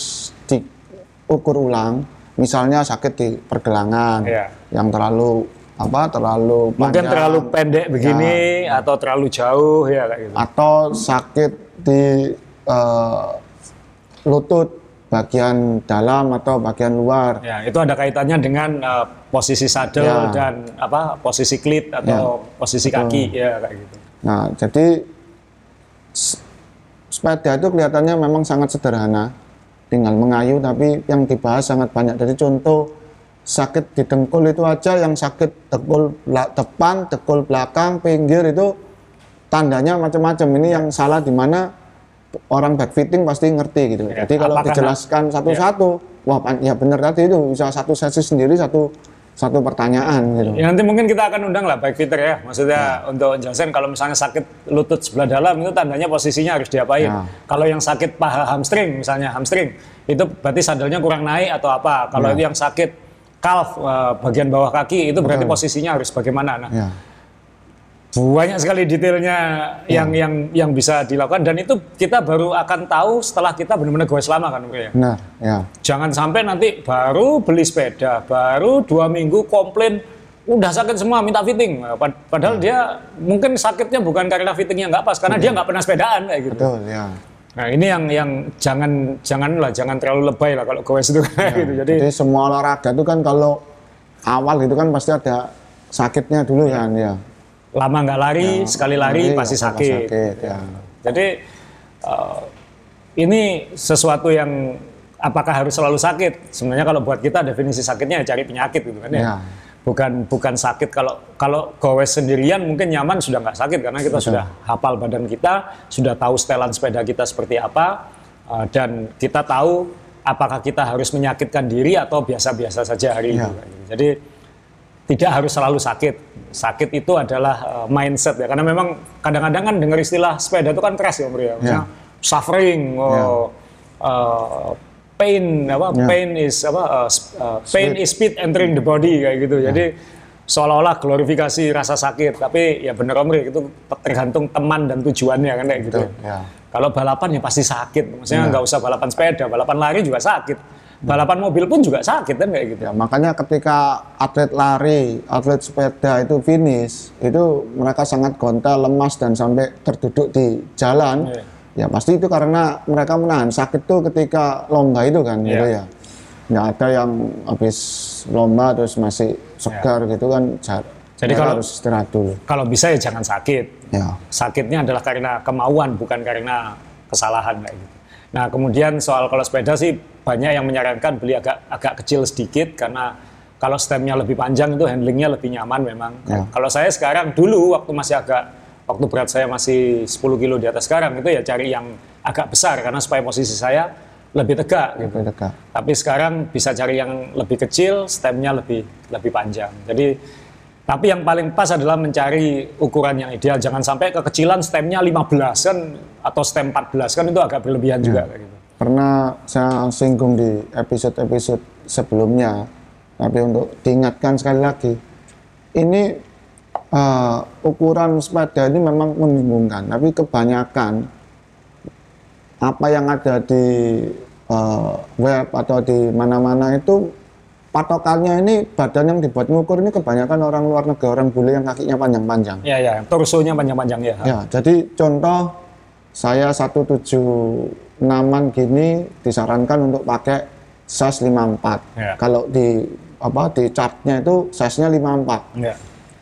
diukur ulang. Misalnya sakit di pergelangan Iya. yang terlalu apa terlalu Mungkin panjang, terlalu pendek begini atau terlalu jauh ya kayak gitu. atau sakit di eh, lutut bagian dalam atau bagian luar. Ya, itu ada kaitannya dengan uh, posisi saddle Ya. dan apa posisi klit atau posisi kaki ya kayak gitu. Nah, jadi sepeda itu kelihatannya memang sangat sederhana, tinggal mengayu, tapi yang dibahas sangat banyak. Jadi contoh sakit di dengkul itu aja, yang sakit dengkul depan, dengkul belakang, pinggir itu tandanya macam-macam. Ini yang salah di mana orang backfitting pasti ngerti gitu. Ya, Jadi kalau dijelaskan satu-satu, wah pan- ya benar tadi itu bisa satu sesi sendiri satu satu pertanyaan gitu. Ya, nanti mungkin kita akan undang lah baik fitter ya. Maksudnya untuk jelasin kalau misalnya sakit lutut sebelah dalam itu tandanya posisinya harus diapain. Ya. Kalau yang sakit paha hamstring misalnya hamstring itu berarti sandalnya kurang naik atau apa. Kalau itu yang sakit calf eh, bagian bawah kaki itu berarti posisinya harus bagaimana. Nah, Ya. Banyak sekali detailnya yang yang yang bisa dilakukan dan itu kita baru akan tahu setelah kita benar-benar goes lama kan ya. Benar, ya. Jangan sampai nanti baru beli sepeda, baru dua minggu komplain, udah sakit semua minta fitting. Nah, pad- Padahal dia mungkin sakitnya bukan karena fittingnya nggak pas, karena dia nggak pernah sepedaan kayak gitu. Betul, ya. Nah ini yang yang jangan jangan lah, jangan terlalu lebay lah kalau goes itu kayak gitu. Jadi Jadi semua olahraga itu kan kalau awal gitu kan pasti ada sakitnya dulu kan ya. Lama nggak lari, sekali lari Jadi pasti sakit. sakit, ya. Jadi eh, ini sesuatu yang apakah harus selalu sakit? Sebenarnya kalau buat kita definisi sakitnya ya cari penyakit gitu kan ya. Ya. Bukan bukan sakit kalau kalau gowes sendirian mungkin nyaman sudah nggak sakit karena kita sudah hafal badan kita, sudah tahu setelan sepeda kita seperti apa eh, dan kita tahu apakah kita harus menyakitkan diri atau biasa-biasa saja hari Ya. itu. gitu. Jadi tidak harus selalu sakit. Sakit itu adalah uh, mindset ya. Karena memang kadang-kadang kan dengar istilah sepeda itu kan keras ya, Bro ya. Misalnya suffering, oh, uh, pain apa? Ya. Pain is apa? uh, uh, pain is speed entering the body kayak gitu. Jadi seolah-olah glorifikasi rasa sakit, tapi ya bener Om Ri, itu tergantung teman dan tujuannya kan kayak gitu. Ya. Kalau balapan ya pasti sakit. Maksudnya nggak usah balapan sepeda, balapan lari juga sakit. Balapan mobil pun juga sakit kan kayak gitu. Ya, makanya ketika atlet lari, atlet sepeda itu finish, itu mereka sangat gontal, lemas dan sampai terduduk di jalan. Iya. Ya pasti itu karena mereka menahan sakit tuh ketika lomba itu kan gitu Iya. ya. Nggak ada yang habis lomba terus masih segar gitu kan. jar- Jadi mereka kalau- harus istirahat dulu. Kalau bisa ya jangan sakit. Ya. Sakitnya adalah karena kemauan, bukan karena kesalahan kayak gitu. Nah, kemudian soal kalau sepeda sih banyak yang menyarankan beli agak agak kecil sedikit karena kalau stemnya lebih panjang itu handlingnya lebih nyaman memang. Ya. Kalau saya sekarang dulu waktu masih agak waktu berat saya masih 10 kilo di atas sekarang itu ya cari yang agak besar karena supaya posisi saya lebih tegak gitu. Lebih dekat. Tapi sekarang bisa cari yang lebih kecil, stemnya lebih lebih panjang. Jadi Tapi yang paling pas adalah mencari ukuran yang ideal. Jangan sampai kekecilan stemnya 15 kan atau stem 14 kan itu agak berlebihan juga kayak gitu. Pernah saya singgung di episode-episode sebelumnya, tapi untuk diingatkan sekali lagi, ini uh, ukuran sepeda ini memang membingungkan, tapi kebanyakan apa yang ada di uh, web atau di mana-mana itu patokannya ini badan yang dibuat ngukur ini kebanyakan orang luar negeri, orang bule yang kakinya panjang-panjang. Ya, ya, torsonya panjang-panjang ya. Ya, jadi contoh saya 176 gini disarankan untuk pakai size 54. Ya. Kalau di apa di chartnya itu size-nya 54. Ya.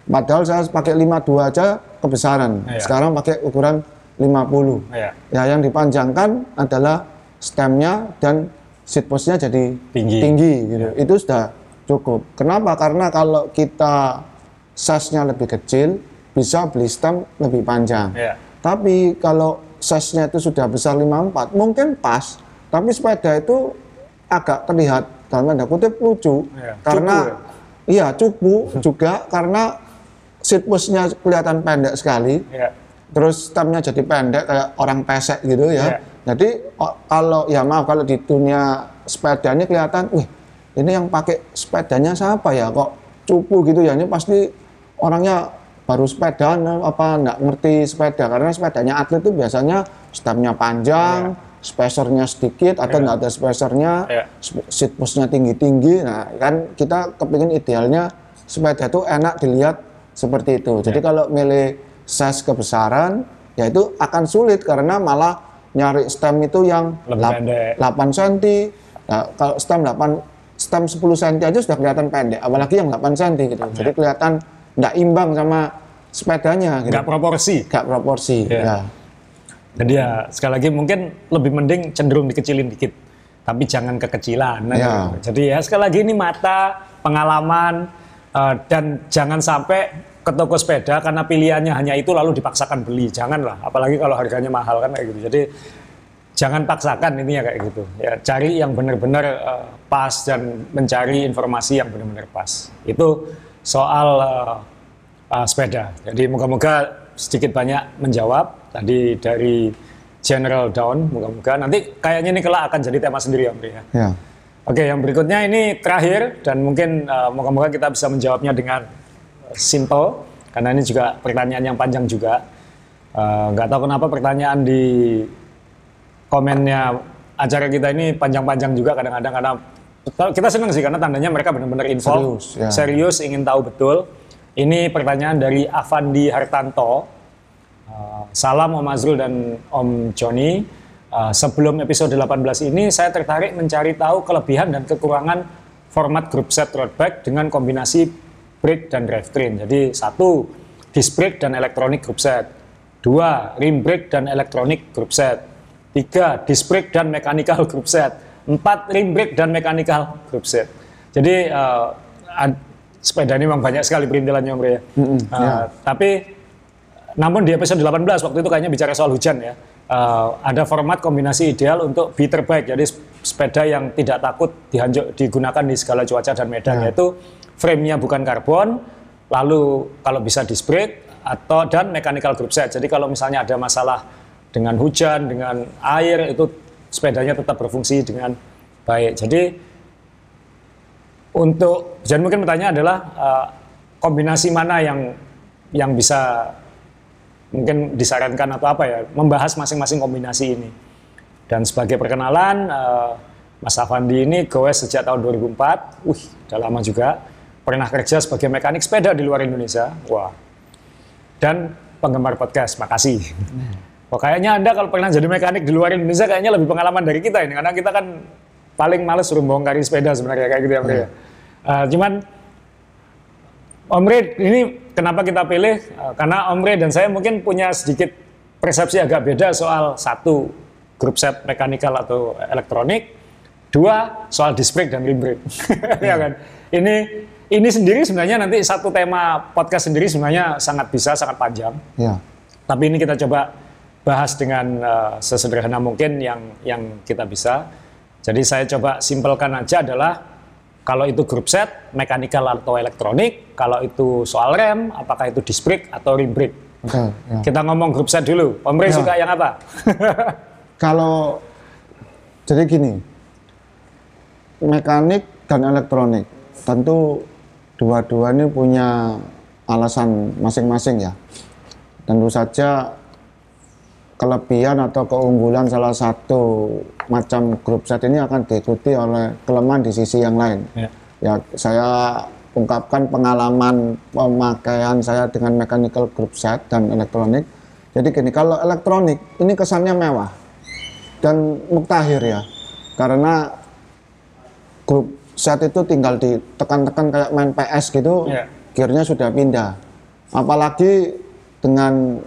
Padahal saya pakai 52 aja kebesaran. Ya. Sekarang pakai ukuran 50. Ya. Ya, yang dipanjangkan adalah stemnya dan seat post-nya jadi Tinggi. gitu. Itu sudah cukup. Kenapa? Karena kalau kita size-nya lebih kecil, bisa beli stem lebih panjang. Ya. Tapi kalau size-nya itu sudah besar 54, mungkin pas. Tapi sepeda itu agak terlihat dalam tanda kutip lucu. Iya, Karena cupu iya cupu juga karena seat kelihatan pendek sekali. Ya. Terus stemnya jadi pendek kayak orang pesek gitu Iya. ya. Jadi kalau ya maaf kalau di dunia sepeda ini kelihatan, wih ini yang pakai sepedanya siapa ya kok cupu gitu ya ini pasti orangnya baru sepedaan apa nggak ngerti sepeda karena sepedanya atlet itu biasanya stemnya panjang, spacernya sedikit atau nggak ada spacernya, Iya. sp- seat postnya tinggi-tinggi. Nah kan kita kepingin idealnya sepeda itu enak dilihat seperti itu. Jadi kalau milih size kebesaran, ya itu akan sulit karena malah nyari stem itu yang Lebih lap- pendek. 8 cm. Nah, kalau stem 8 stem 10 cm aja sudah kelihatan pendek, apalagi yang 8 cm gitu. Jadi kelihatan nggak imbang sama sepedanya gitu. Nggak proporsi. Nggak proporsi. Iya. Ya. Jadi ya sekali lagi mungkin lebih mending cenderung dikecilin dikit, tapi jangan kekecilan. Nah, Ya. Jadi ya sekali lagi ini mata, pengalaman, eh, dan jangan sampai ke toko sepeda karena pilihannya hanya itu lalu dipaksakan beli. Janganlah, apalagi kalau harganya mahal kan kayak gitu. Jadi jangan paksakan intinya kayak gitu. Ya cari yang benar-benar eh, pas dan mencari informasi yang benar-benar pas. Itu soal eh, eh, sepeda. Jadi moga-moga sedikit banyak menjawab tadi dari General Down. Moga-moga nanti kayaknya ini kelak akan jadi tema sendiri Om ya. Ya. Oke, yang berikutnya ini terakhir dan mungkin eh, moga-moga kita bisa menjawabnya dengan simple karena ini juga pertanyaan yang panjang juga. Nggak tahu kenapa pertanyaan di komennya acara kita ini panjang-panjang juga kadang-kadang karena kita senang sih karena tandanya mereka benar-benar involved, Serius, ya. serius ingin tahu betul. Ini pertanyaan dari Avandi Hartanto. Uh, salam Om Azrul dan Om Joni. Uh, sebelum episode 18 ini saya tertarik mencari tahu kelebihan dan kekurangan format group set road bike dengan kombinasi brake dan drivetrain. Jadi satu, disc brake dan elektronik group set. Dua, rim brake dan elektronik group set. Tiga, disc brake dan mechanical [LAUGHS] group set. Empat, rim brake dan mechanical group set. Jadi uh, ad- sepeda ini memang banyak sekali perintilannya Om Ria. Uh, Tapi namun di episode 18 waktu itu kayaknya bicara soal hujan ya. Uh, ada format kombinasi ideal untuk beater bike. Jadi sep- sepeda yang tidak takut dihanjuk, digunakan di segala cuaca dan medan yaitu frame-nya bukan karbon, lalu kalau bisa disc brake atau dan mechanical group set. Jadi kalau misalnya ada masalah dengan hujan, dengan air itu sepedanya tetap berfungsi dengan baik. Jadi untuk jadi mungkin pertanyaan adalah eh, kombinasi mana yang yang bisa mungkin disarankan atau apa ya membahas masing-masing kombinasi ini. Dan sebagai perkenalan eh, Mas Avandi ini goes sejak tahun 2004 wih udah lama juga. Pernah kerja sebagai mekanik sepeda di luar Indonesia. Wah. Dan penggemar podcast. Makasih Wah, kayaknya Anda kalau pernah jadi mekanik di luar Indonesia kayaknya lebih pengalaman dari kita ini karena kita kan paling males suruh bongkarin sepeda sebenarnya kayak gitu ya, Bro. ya. Eh, cuman Om Red, ini kenapa kita pilih? Eh, karena Om Red dan saya mungkin punya sedikit persepsi agak beda soal satu grup set mekanikal atau elektronik, dua soal disc brake dan rim brake, [LAUGHS] ya kan? Ini ini sendiri sebenarnya nanti satu tema podcast sendiri sebenarnya sangat bisa sangat panjang. Ya. Tapi ini kita coba bahas dengan eh, sesederhana mungkin yang yang kita bisa. Jadi saya coba simpelkan aja adalah Kalau itu grup set, mekanikal atau elektronik, kalau itu soal rem, apakah itu disc brake atau rim brake. Oke, ya. Kita ngomong grup set dulu. Om Ray Ya. suka yang apa? [LAUGHS] Kalau jadi gini, mekanik dan elektronik tentu dua-dua ini punya alasan masing-masing ya. Tentu saja kelebihan atau keunggulan salah satu macam grup set ini akan diikuti oleh kelemahan di sisi yang lain. Ya. Ya, saya ungkapkan pengalaman pemakaian saya dengan mechanical group set dan elektronik. Jadi gini, kalau elektronik ini kesannya mewah dan muktahir ya, karena grup set itu tinggal ditekan-tekan kayak main PS gitu, Ya. gearnya sudah pindah. Apalagi dengan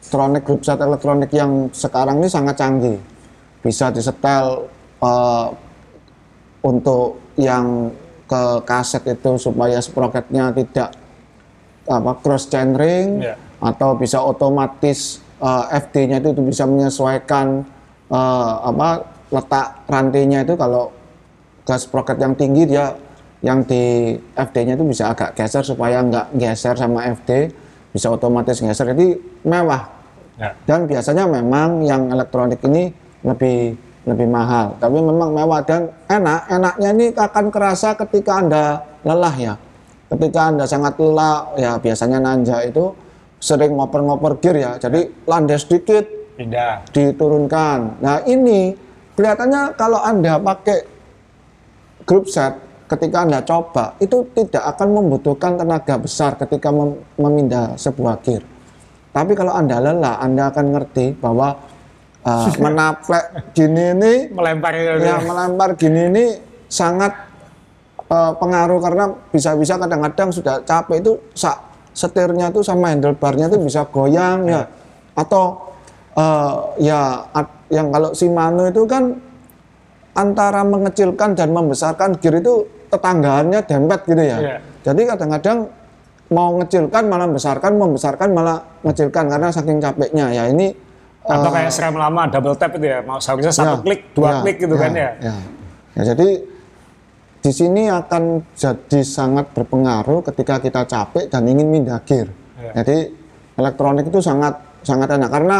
elektronik grup set elektronik yang sekarang ini sangat canggih, bisa disetel eh, untuk yang ke kaset itu supaya sprocketnya tidak apa cross chaining Ya. atau bisa otomatis eh, FD-nya itu bisa menyesuaikan eh, apa letak rantainya itu. Kalau ke sprocket yang tinggi dia yang di FD-nya itu bisa agak geser supaya nggak geser sama FD bisa otomatis geser jadi mewah. Ya. dan biasanya memang yang elektronik ini lebih lebih mahal. Tapi memang mewah dan enak. Enaknya ini akan kerasa ketika anda lelah ya. Ketika anda sangat lelah ya biasanya nanja itu sering ngoper-ngoper gear ya. Jadi landai sedikit. Pindah. diturunkan. Nah ini kelihatannya kalau anda pakai grup set ketika anda coba itu tidak akan membutuhkan tenaga besar ketika mem- memindah sebuah gear. Tapi kalau anda lelah anda akan ngerti bahwa uh, menaplek gini ini Melempar ya melempar gini ini sangat uh, pengaruh karena bisa-bisa kadang-kadang sudah capek itu sa setirnya tuh sama handlebarnya tuh bisa goyang ya. Atau uh, ya yang kalau Shimano itu kan antara mengecilkan dan membesarkan gear itu tetanggaannya dempet gitu ya. Iya. Jadi kadang-kadang mau ngecilkan malah membesarkan, membesarkan malah ngecilkan karena saking capeknya ya ini Atau uh, kayak serem lama double tap itu ya. Mau seharusnya satu Ya, klik, dua ya, klik gitu kan ya. Ya, Ya, jadi di sini akan jadi sangat berpengaruh ketika kita capek dan ingin pindah gear. Ya. Jadi elektronik itu sangat sangat enak karena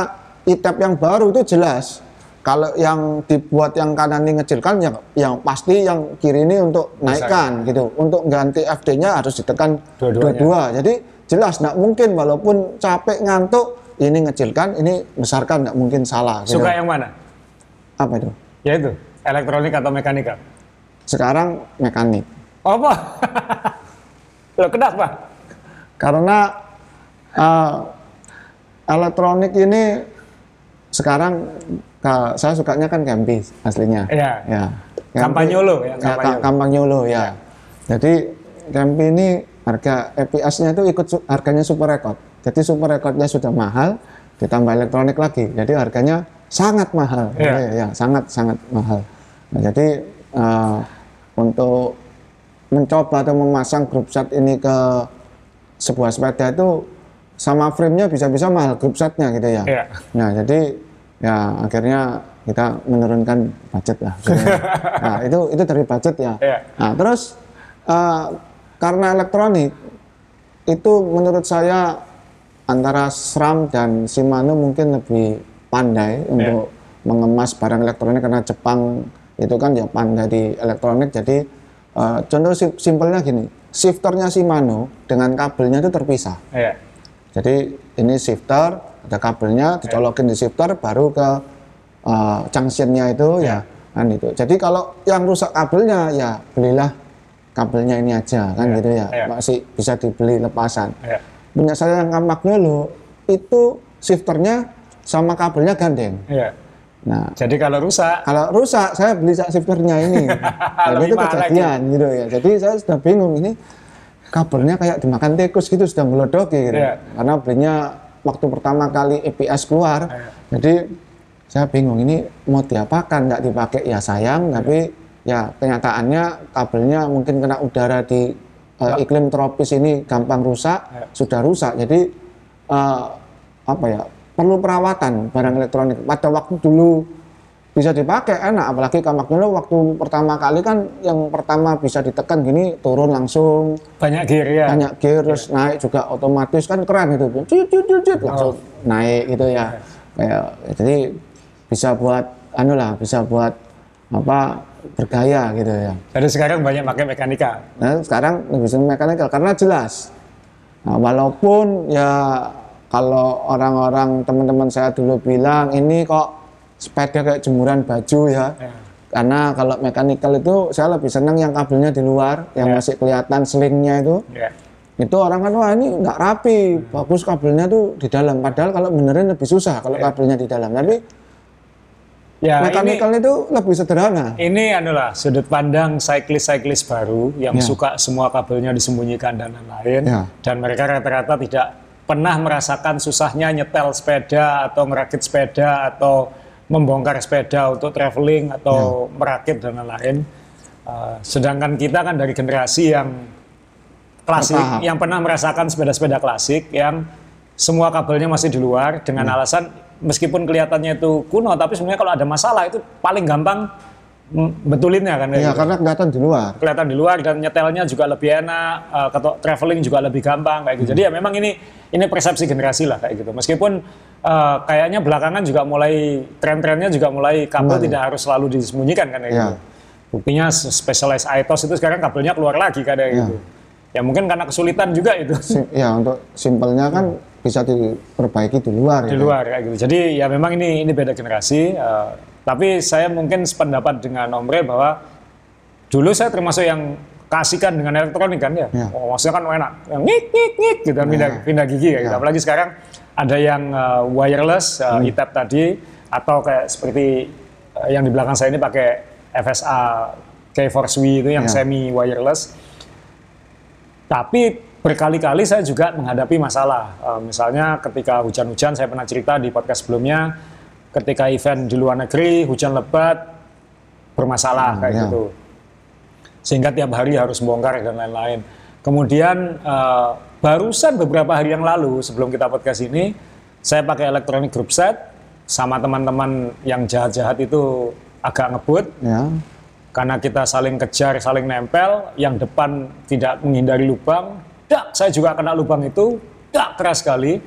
e-tab yang baru itu jelas. Kalau yang dibuat yang kanan ini ngecilkan yang yang pasti yang kiri ini untuk naikkan gitu. Untuk ganti FD-nya harus ditekan dua-dua. Jadi jelas nggak mungkin walaupun capek ngantuk ini ngecilkan, ini besarkan nggak mungkin salah. gitu. Suka yang mana? apa itu? Ya itu, elektronik atau mekanikal. Sekarang mekanik. Apa? [LAUGHS] Loh kenapa? Karena eh, elektronik ini sekarang ka- saya sukanya kan Kempi aslinya. Iya. Ya. Kampanyolo ya, Ya, kampanyolo. ka- Kampanyolo ya. Jadi Kempi ini harga EPS-nya itu ikut su- harganya super record. Jadi super recordnya sudah mahal, ditambah elektronik lagi. Jadi harganya sangat mahal. Iya. Ya, ya, sangat sangat mahal. Nah, jadi eh, untuk mencoba atau memasang grup set ini ke sebuah sepeda itu sama frame-nya bisa-bisa mahal grup setnya gitu ya. Iya. Nah, jadi ya akhirnya kita menurunkan budget lah. [LAUGHS] nah, itu itu dari budget ya. Iya. Nah, terus eh, karena elektronik itu menurut saya antara SRAM dan Shimano mungkin lebih pandai untuk mengemas barang elektronik karena Jepang itu kan ya pandai di elektronik jadi eh, contoh sim- simpelnya gini shifternya Shimano dengan kabelnya itu terpisah Iya. jadi ini shifter, ada kabelnya, dicolokin di shifter, baru ke uh, junctionnya itu ya kan itu. Jadi kalau yang rusak kabelnya ya belilah kabelnya ini aja kan gitu ya, masih bisa dibeli lepasan. Punya saya yang kamaknya lo itu shifternya sama kabelnya gandeng. Nah Jadi kalau rusak, kalau rusak saya beli shifternya ini. [LAUGHS] Lebih itu kejadian gitu ya. Jadi saya sudah bingung ini kabelnya kayak dimakan tikus gitu sudah melodoki gitu. Iya. Karena belinya waktu pertama kali EPS keluar. Iya. Jadi saya bingung ini mau diapakan nggak dipakai ya sayang tapi ya kenyataannya kabelnya mungkin kena udara di eh, iklim tropis ini gampang rusak Iya. sudah rusak jadi eh, apa ya perlu perawatan barang elektronik pada waktu dulu bisa dipakai enak. Apalagi kamaknya lo waktu pertama kali kan yang pertama bisa ditekan gini turun langsung. Banyak gear ya. banyak gear terus naik juga otomatis. Kan keren itu. Cut cut cut cut. Langsung naik gitu ya. Kayak jadi bisa buat anu lah bisa buat apa bergaya gitu ya. Jadi sekarang banyak pakai mekanika. nah sekarang lebih senang mekanikal karena jelas. Nah, walaupun ya kalau orang-orang teman-teman saya dulu bilang ini kok sepeda kayak jemuran baju ya Ya. karena kalau mekanikal itu saya lebih senang yang kabelnya di luar yang Ya. masih kelihatan slingnya itu Ya. itu orang kan wah ini nggak rapi bagus kabelnya tuh di dalam padahal kalau benerin lebih susah kalau kabelnya di dalam tapi Ya, ini, mekanikal itu lebih sederhana ini adalah sudut pandang cyclist-cyclist baru yang Ya. suka semua kabelnya disembunyikan dan lain-lain. Ya. Dan mereka rata-rata tidak pernah merasakan susahnya nyetel sepeda atau merakit sepeda atau membongkar sepeda untuk traveling atau merakit dan lain-lain. Uh, sedangkan kita kan dari generasi yang klasik, Bertahap. yang pernah merasakan sepeda-sepeda klasik yang semua kabelnya masih di luar dengan Hmm. alasan meskipun kelihatannya itu kuno tapi sebenarnya kalau ada masalah itu paling gampang betulinnya kan ya gitu. karena kelihatan di luar kelihatan di luar dan nyetelnya juga lebih enak atau traveling juga lebih gampang kayak gitu Hmm. jadi ya memang ini ini persepsi generasi lah kayak gitu meskipun eh, kayaknya belakangan juga mulai tren-trennya juga mulai kabel tidak harus selalu disembunyikan kan kayak Ya. gitu buktinya specialized ITOS itu sekarang kabelnya keluar lagi kayak Ya. gitu ya mungkin karena kesulitan juga itu Sim- ya untuk simpelnya kan bisa diperbaiki di luar di gitu. luar kayak gitu. Jadi ya memang ini ini beda generasi. eh, tapi saya mungkin sependapat dengan Om Re bahwa dulu saya termasuk yang kasihkan dengan elektronik kan ya. Ya. Oh, maksudnya kan enak, yang ngik ngik ngik gitu kan pindah, pindah gigi kayak gitu. Ya. Apalagi sekarang ada yang eh, wireless, uh, e-tap tadi atau kayak seperti eh, yang di belakang saya ini pakai FSA K-Force W itu yang Ya. semi wireless. Tapi berkali-kali saya juga menghadapi masalah. Eh, misalnya ketika hujan-hujan, saya pernah cerita di podcast sebelumnya, ketika event di luar negeri, hujan lebat, bermasalah kayak ya. gitu. Sehingga tiap hari harus bongkar dan lain-lain. Kemudian eh, barusan beberapa hari yang lalu, sebelum kita podcast ini, saya pakai elektronik group set, sama teman-teman yang jahat-jahat itu agak ngebut, ya karena kita saling kejar, saling nempel, yang depan tidak menghindari lubang, dak, saya juga kena lubang itu, dak, keras sekali.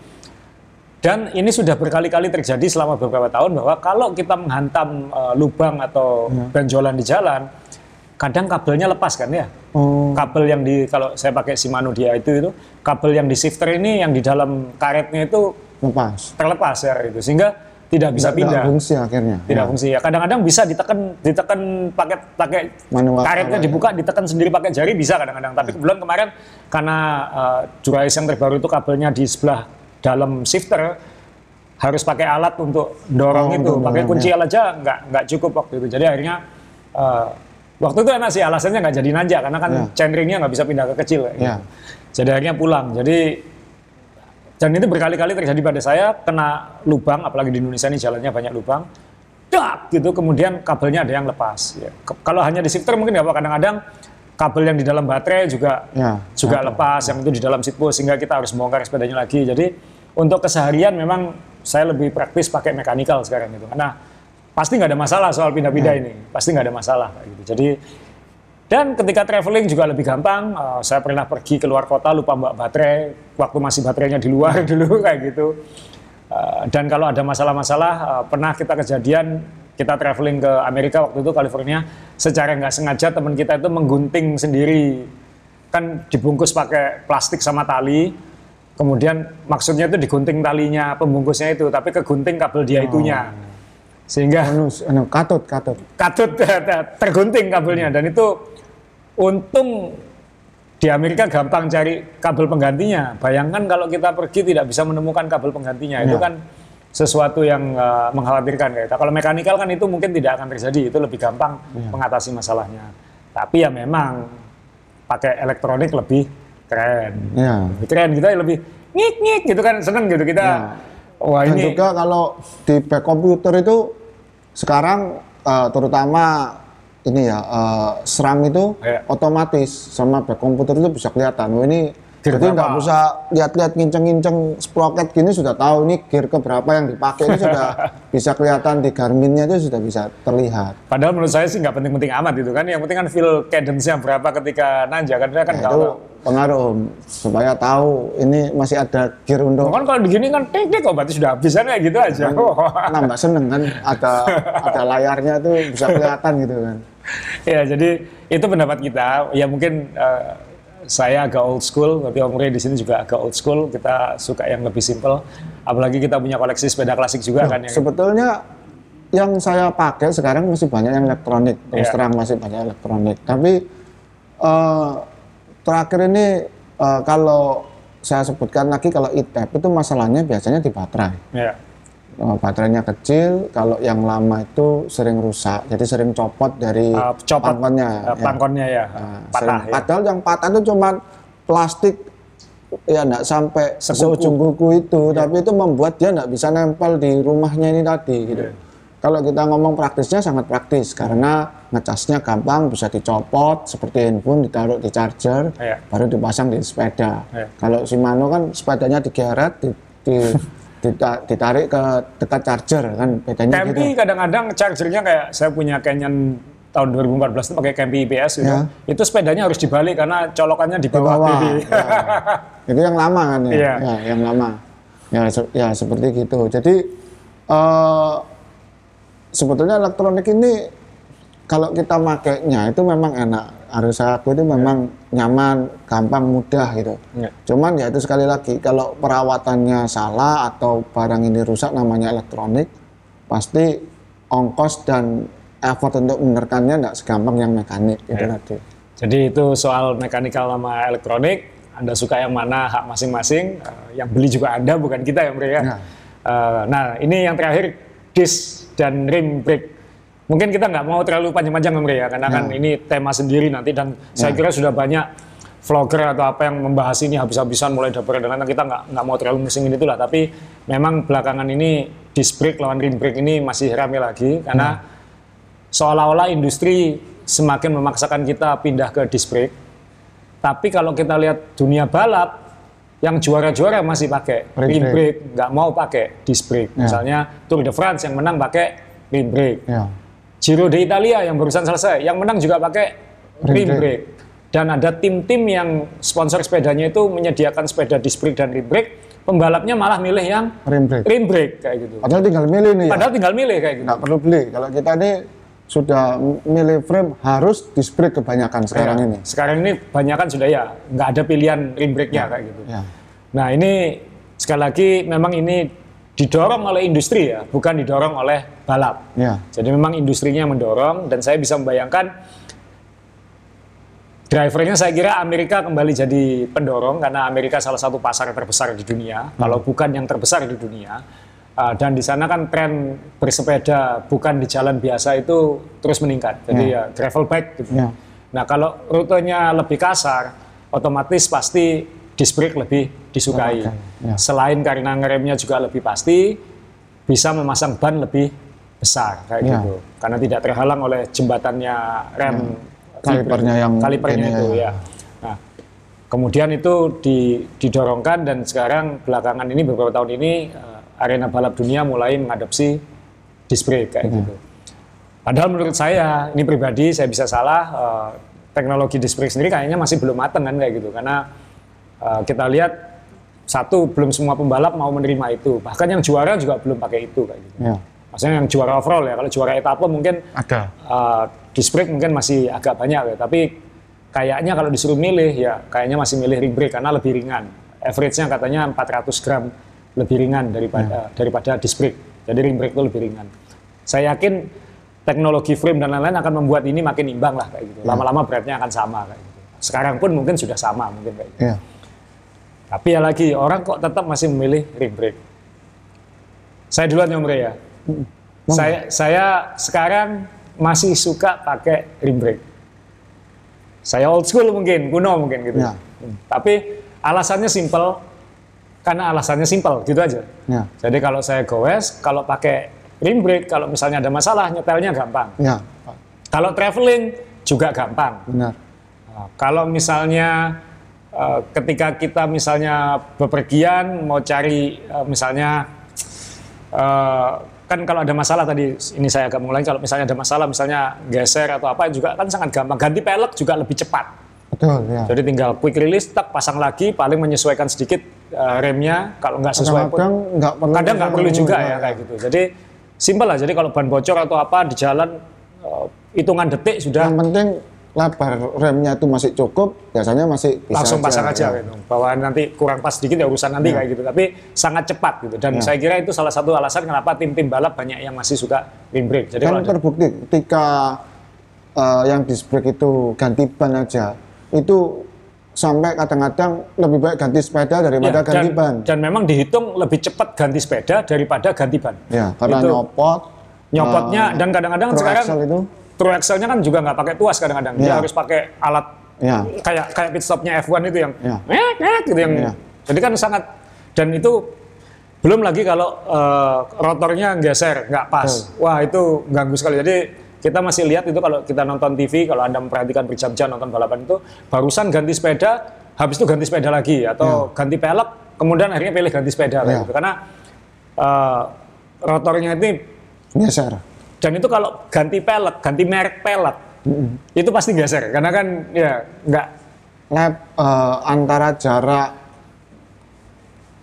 Dan ini sudah berkali-kali terjadi selama beberapa tahun bahwa kalau kita menghantam eh, lubang atau benjolan di jalan, kadang kabelnya lepas kan ya. oh. Kabel yang di, kalau saya pakai Shimano dia itu, itu kabel yang di shifter ini, yang di dalam karetnya itu lepas. terlepas ya itu, sehingga tidak bisa Nggak- pindah. nggak fungsi akhirnya. Tidak Ya. fungsi ya. Kadang-kadang bisa ditekan ditekan pakai pakai Manual karetnya ya. dibuka ditekan sendiri pakai jari bisa kadang-kadang. Tapi kebetulan kemarin karena uh, Jurais yang terbaru itu kabelnya di sebelah dalam shifter harus pakai alat untuk dorong Oh, itu pakai kunci ya. aja nggak nggak cukup waktu itu jadi akhirnya uh, waktu itu enak sih alasannya nggak jadi nanjak karena kan Ya. chainringnya nggak bisa pindah ke kecil Ya. gitu. jadi akhirnya pulang jadi dan itu berkali-kali terjadi pada saya kena lubang apalagi di Indonesia ini jalannya banyak lubang dak gitu kemudian kabelnya ada yang lepas ya. Ke- kalau hanya di shifter mungkin nggak apa kadang-kadang kabel yang di dalam baterai juga Ya, juga lepas yang itu di dalam seat post sehingga kita harus bongkar sepedanya lagi jadi untuk keseharian memang saya lebih praktis pakai mekanikal sekarang gitu karena pasti nggak ada masalah soal pindah-pindah ini pasti nggak ada masalah gitu jadi dan ketika traveling juga lebih gampang. Eh, saya pernah pergi keluar kota lupa bawa baterai, waktu masih baterainya di luar [LAUGHS] dulu kayak gitu. Eh, dan kalau ada masalah-masalah, eh, pernah kita kejadian kita traveling ke Amerika waktu itu California, secara nggak sengaja teman kita itu menggunting sendiri, kan dibungkus pakai plastik sama tali. Kemudian maksudnya itu digunting talinya pembungkusnya itu, tapi kegunting kabel dia itunya, sehingga anu, anu katut katut katut [LAUGHS] tergunting kabelnya dan itu untung di Amerika gampang cari kabel penggantinya. Bayangkan kalau kita pergi tidak bisa menemukan kabel penggantinya itu Ya. kan sesuatu yang uh, mengkhawatirkan kayak gitu. Kalau mekanikal kan itu mungkin tidak akan terjadi, itu lebih gampang mengatasi masalahnya. Tapi ya memang pakai elektronik lebih keren. ya keren kita lebih ngik ngik gitu kan seneng gitu kita. Ya. Wah dan ini juga kalau di back komputer itu sekarang eh, terutama ini ya eh, SRAM itu Ya. otomatis sama back komputer itu bisa kelihatan oh ini Jadi nggak usah lihat-lihat nginceng-nginceng sprocket gini sudah tahu nih gear keberapa yang dipakai ini sudah [LAUGHS] bisa kelihatan di Garminnya itu sudah bisa terlihat. Padahal menurut saya sih nggak penting-penting amat gitu kan. Yang penting kan feel cadence-nya berapa ketika nanjak kan dia kan Nah, itu tahu. pengaruh Om supaya tahu ini masih ada gear untuk Kan kalau begini kan oh berarti sudah habis kan kayak gitu aja. [LAUGHS] nambah seneng kan ada ada [LAUGHS] layarnya tuh bisa kelihatan gitu kan. ya jadi itu pendapat kita. Ya mungkin eh, saya agak old school, tapi Om Ray di sini juga agak old school. Kita suka yang lebih simple. Apalagi kita punya koleksi sepeda klasik juga kan. Yang, Sebetulnya yang saya pakai sekarang masih banyak yang elektronik, terus Iya. terang masih banyak elektronik. Tapi eh, terakhir ini eh, kalau saya sebutkan lagi kalau e-tab itu masalahnya biasanya di baterai. ya. Eh, baterainya kecil, kalau yang lama itu sering rusak, jadi sering copot dari Eh, copot pangkonnya. ya. pangkonnya ya, Nah, patah. sering- ya. Padahal yang patah itu cuma plastik ya enggak sampai seujung kuku itu, tapi itu membuat dia enggak bisa nempel di rumahnya ini tadi gitu. Kalau kita ngomong praktisnya sangat praktis karena ngecasnya gampang bisa dicopot seperti handphone ditaruh di charger Iya. baru dipasang di sepeda. Iya. Kalau Shimano kan sepedanya digeret di, di- [LAUGHS] ditarik ke dekat charger kan bedanya gitu. Campy kadang-kadang chargernya kayak saya punya Canyon tahun 2014 itu pakai Campy IPS gitu. Ya. Itu sepedanya harus dibalik karena colokannya di di bawah, kiri. Ya. [LAUGHS] Itu yang lama kan ya? Iya. Ya, yang lama. Ya, se- ya seperti gitu. Jadi eh sebetulnya elektronik ini kalau kita makainya itu memang enak. Harus akui itu memang nyaman, gampang, mudah gitu. Iya. Cuman ya itu sekali lagi kalau perawatannya salah atau barang ini rusak namanya elektronik, pasti ongkos dan effort untuk menerkannya tidak segampang yang mekanik gitu Iya. tadi. Jadi itu soal mekanikal sama elektronik. Anda suka yang mana hak masing-masing. Eh, yang beli juga Anda bukan kita yang beri ya. Ya. Eh, nah ini yang terakhir disc dan rim brake. Mungkin kita nggak mau terlalu panjang-panjang Rey, ya, karena kan ini tema sendiri nanti dan saya kira sudah banyak vlogger atau apa yang membahas ini habis-habisan mulai dapur lain-lain. kita nggak nggak mau terlalu musingin itulah tapi memang belakangan ini disc lawan rim ini masih rame lagi karena seolah-olah industri semakin memaksakan kita pindah ke disc. Tapi kalau kita lihat dunia balap, yang juara-juara masih pakai rim brake, nggak mau pakai disc. Ya. Misalnya Tour de France yang menang pakai rim brake. Ya. Giro de Italia yang barusan selesai, yang menang juga pakai Rim brake. Dan ada tim-tim yang sponsor sepedanya itu menyediakan sepeda disc brake dan rim brake, pembalapnya malah milih yang Rim brake. rim brake kayak gitu. Padahal tinggal milih nih ya. Padahal tinggal milih kayak gitu. nggak perlu beli. Kalau kita ini sudah milih frame harus disc brake kebanyakan sekarang Ya, ini. Sekarang ini banyak kan sudah ya, nggak ada pilihan rim brake-nya kayak gitu. Ya. Nah ini sekali lagi memang ini didorong oleh industri ya, bukan didorong oleh balap. Ya. Jadi memang industrinya yang mendorong dan saya bisa membayangkan drivernya saya kira Amerika kembali jadi pendorong karena Amerika salah satu pasar terbesar di dunia, kalau bukan yang terbesar di dunia. Uh, dan di sana kan tren bersepeda bukan di jalan biasa itu terus meningkat. Jadi ya, gravel bike gitu. Ya. Nah kalau rutenya lebih kasar, otomatis pasti disc brake lebih disukai. Ya. Selain karena ngeremnya juga lebih pasti, bisa memasang ban lebih besar kayak Ya. gitu. Karena tidak terhalang oleh jembatannya rem Kalipernya yang kalipernya itu ya. ya. Nah, kemudian itu di- didorongkan dan sekarang belakangan ini beberapa tahun ini eh, arena balap dunia mulai mengadopsi disc brake kayak Hmm. gitu. Padahal menurut saya, ini pribadi saya bisa salah, eh, teknologi disc brake sendiri kayaknya masih belum matang kan kayak gitu. Karena eh, kita lihat satu belum semua pembalap mau menerima itu. Bahkan yang juara juga belum pakai itu kayak gitu. Ya. Maksudnya yang juara overall ya. Kalau juara etapa mungkin Ada. uh, disc brake mungkin masih agak banyak ya, tapi kayaknya kalau disuruh milih ya kayaknya masih milih ring brake karena lebih ringan. Average-nya katanya 400 gram lebih ringan daripada daripada disc brake. Jadi ring brake itu lebih ringan. Saya yakin teknologi frame dan lain-lain akan membuat ini makin imbang lah kayak gitu. Lama-lama beratnya akan sama kayak gitu. Sekarang pun mungkin sudah sama mungkin kayak gitu. Ya. Tapi ya lagi orang kok tetap masih memilih ring brake. Saya duluan ya Om Rey ya. Saya saya sekarang masih suka pakai rim brake. Saya old school mungkin, kuno mungkin gitu. Ya. Hmm. Tapi alasannya simple, karena alasannya simple gitu aja. Ya. Jadi kalau saya goes, kalau pakai rim brake, kalau misalnya ada masalah nyetelnya gampang. Ya. Kalau traveling juga gampang. Benar. Nah, kalau misalnya eh, ketika kita misalnya bepergian mau cari eh, misalnya eh, kan kalau ada masalah tadi ini saya agak mengulangi kalau misalnya ada masalah misalnya geser atau apa juga kan sangat gampang ganti pelek juga lebih cepat Betul, ya. jadi tinggal quick release tak pasang lagi paling menyesuaikan sedikit remnya kalau nggak sesuai pun Kadang-kadang nggak perlu. kadang nggak perlu juga ya ya. kayak gitu jadi simpel lah jadi kalau ban bocor atau apa di jalan hitungan detik sudah Yang penting lebar remnya itu masih cukup, biasanya masih bisa langsung pasang aja ya. gitu. Bahwa nanti kurang pas sedikit ya urusan nanti kayak gitu. Tapi sangat cepat gitu. Dan saya kira itu salah satu alasan kenapa tim-tim balap banyak yang masih suka rim brake. Jadi Kan kalau ada- terbukti ketika eh, yang disc brake itu ganti ban aja, itu sampai kadang-kadang lebih baik ganti sepeda Ya, daripada ganti dan, ban. dan memang dihitung lebih cepat ganti sepeda daripada ganti ban. Ya, karena Itu nyopot. Nyopotnya eh, dan kadang-kadang sekarang itu, true axle-nya kan juga nggak pakai tuas kadang-kadang. Dia Ya. harus pakai alat ya, kayak kayak pit stopnya F1 itu yang Ya. ngek, ngek gitu yang Ya. jadi kan sangat dan itu belum lagi kalau eh, rotornya geser nggak pas wah itu ganggu sekali jadi kita masih lihat itu kalau kita nonton TV kalau anda memperhatikan berjam-jam nonton balapan itu barusan ganti sepeda habis itu ganti sepeda lagi atau ganti pelek kemudian akhirnya pilih ganti sepeda kayak Ya. gitu karena eh, rotornya ini geser. Dan itu kalau ganti pelek ganti merek pelek itu pasti geser karena kan ya nggak Lab eh, antara jarak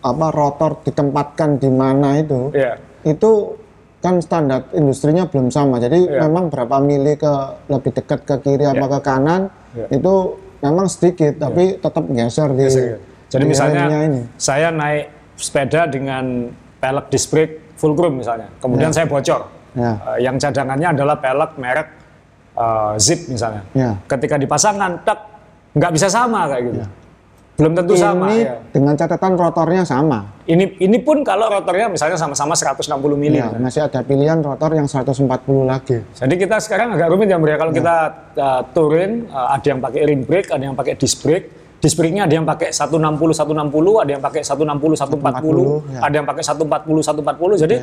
apa rotor ditempatkan di mana itu, ya itu kan standar industrinya belum sama. Jadi Iya. memang berapa mili ke lebih dekat ke kiri apa Iya. ke kanan Iya. itu memang sedikit, tapi tetap geser di. Geser, ya. Jadi di misalnya ini. saya naik sepeda dengan pelek disc brake full chrome misalnya, kemudian saya bocor. Ya. Eh, yang cadangannya adalah pelek merek eh, Zip misalnya. Ya. Ketika dipasangkan, tak nggak bisa sama kayak gitu. Belum tentu sama. ini Ya. dengan catatan rotornya sama. Ini ini pun kalau rotornya misalnya sama-sama 160 mili. Ya, masih ada pilihan rotor yang 140 lagi. Jadi kita sekarang agak rumit ya Bro ya. Kalau kita uh, touring, uh, ada yang pakai ring brake, ada yang pakai disc brake. Disc brake-nya ada yang pakai 160 160, ada yang pakai 160 140, 140, ya. ada yang pakai 140 140. Jadi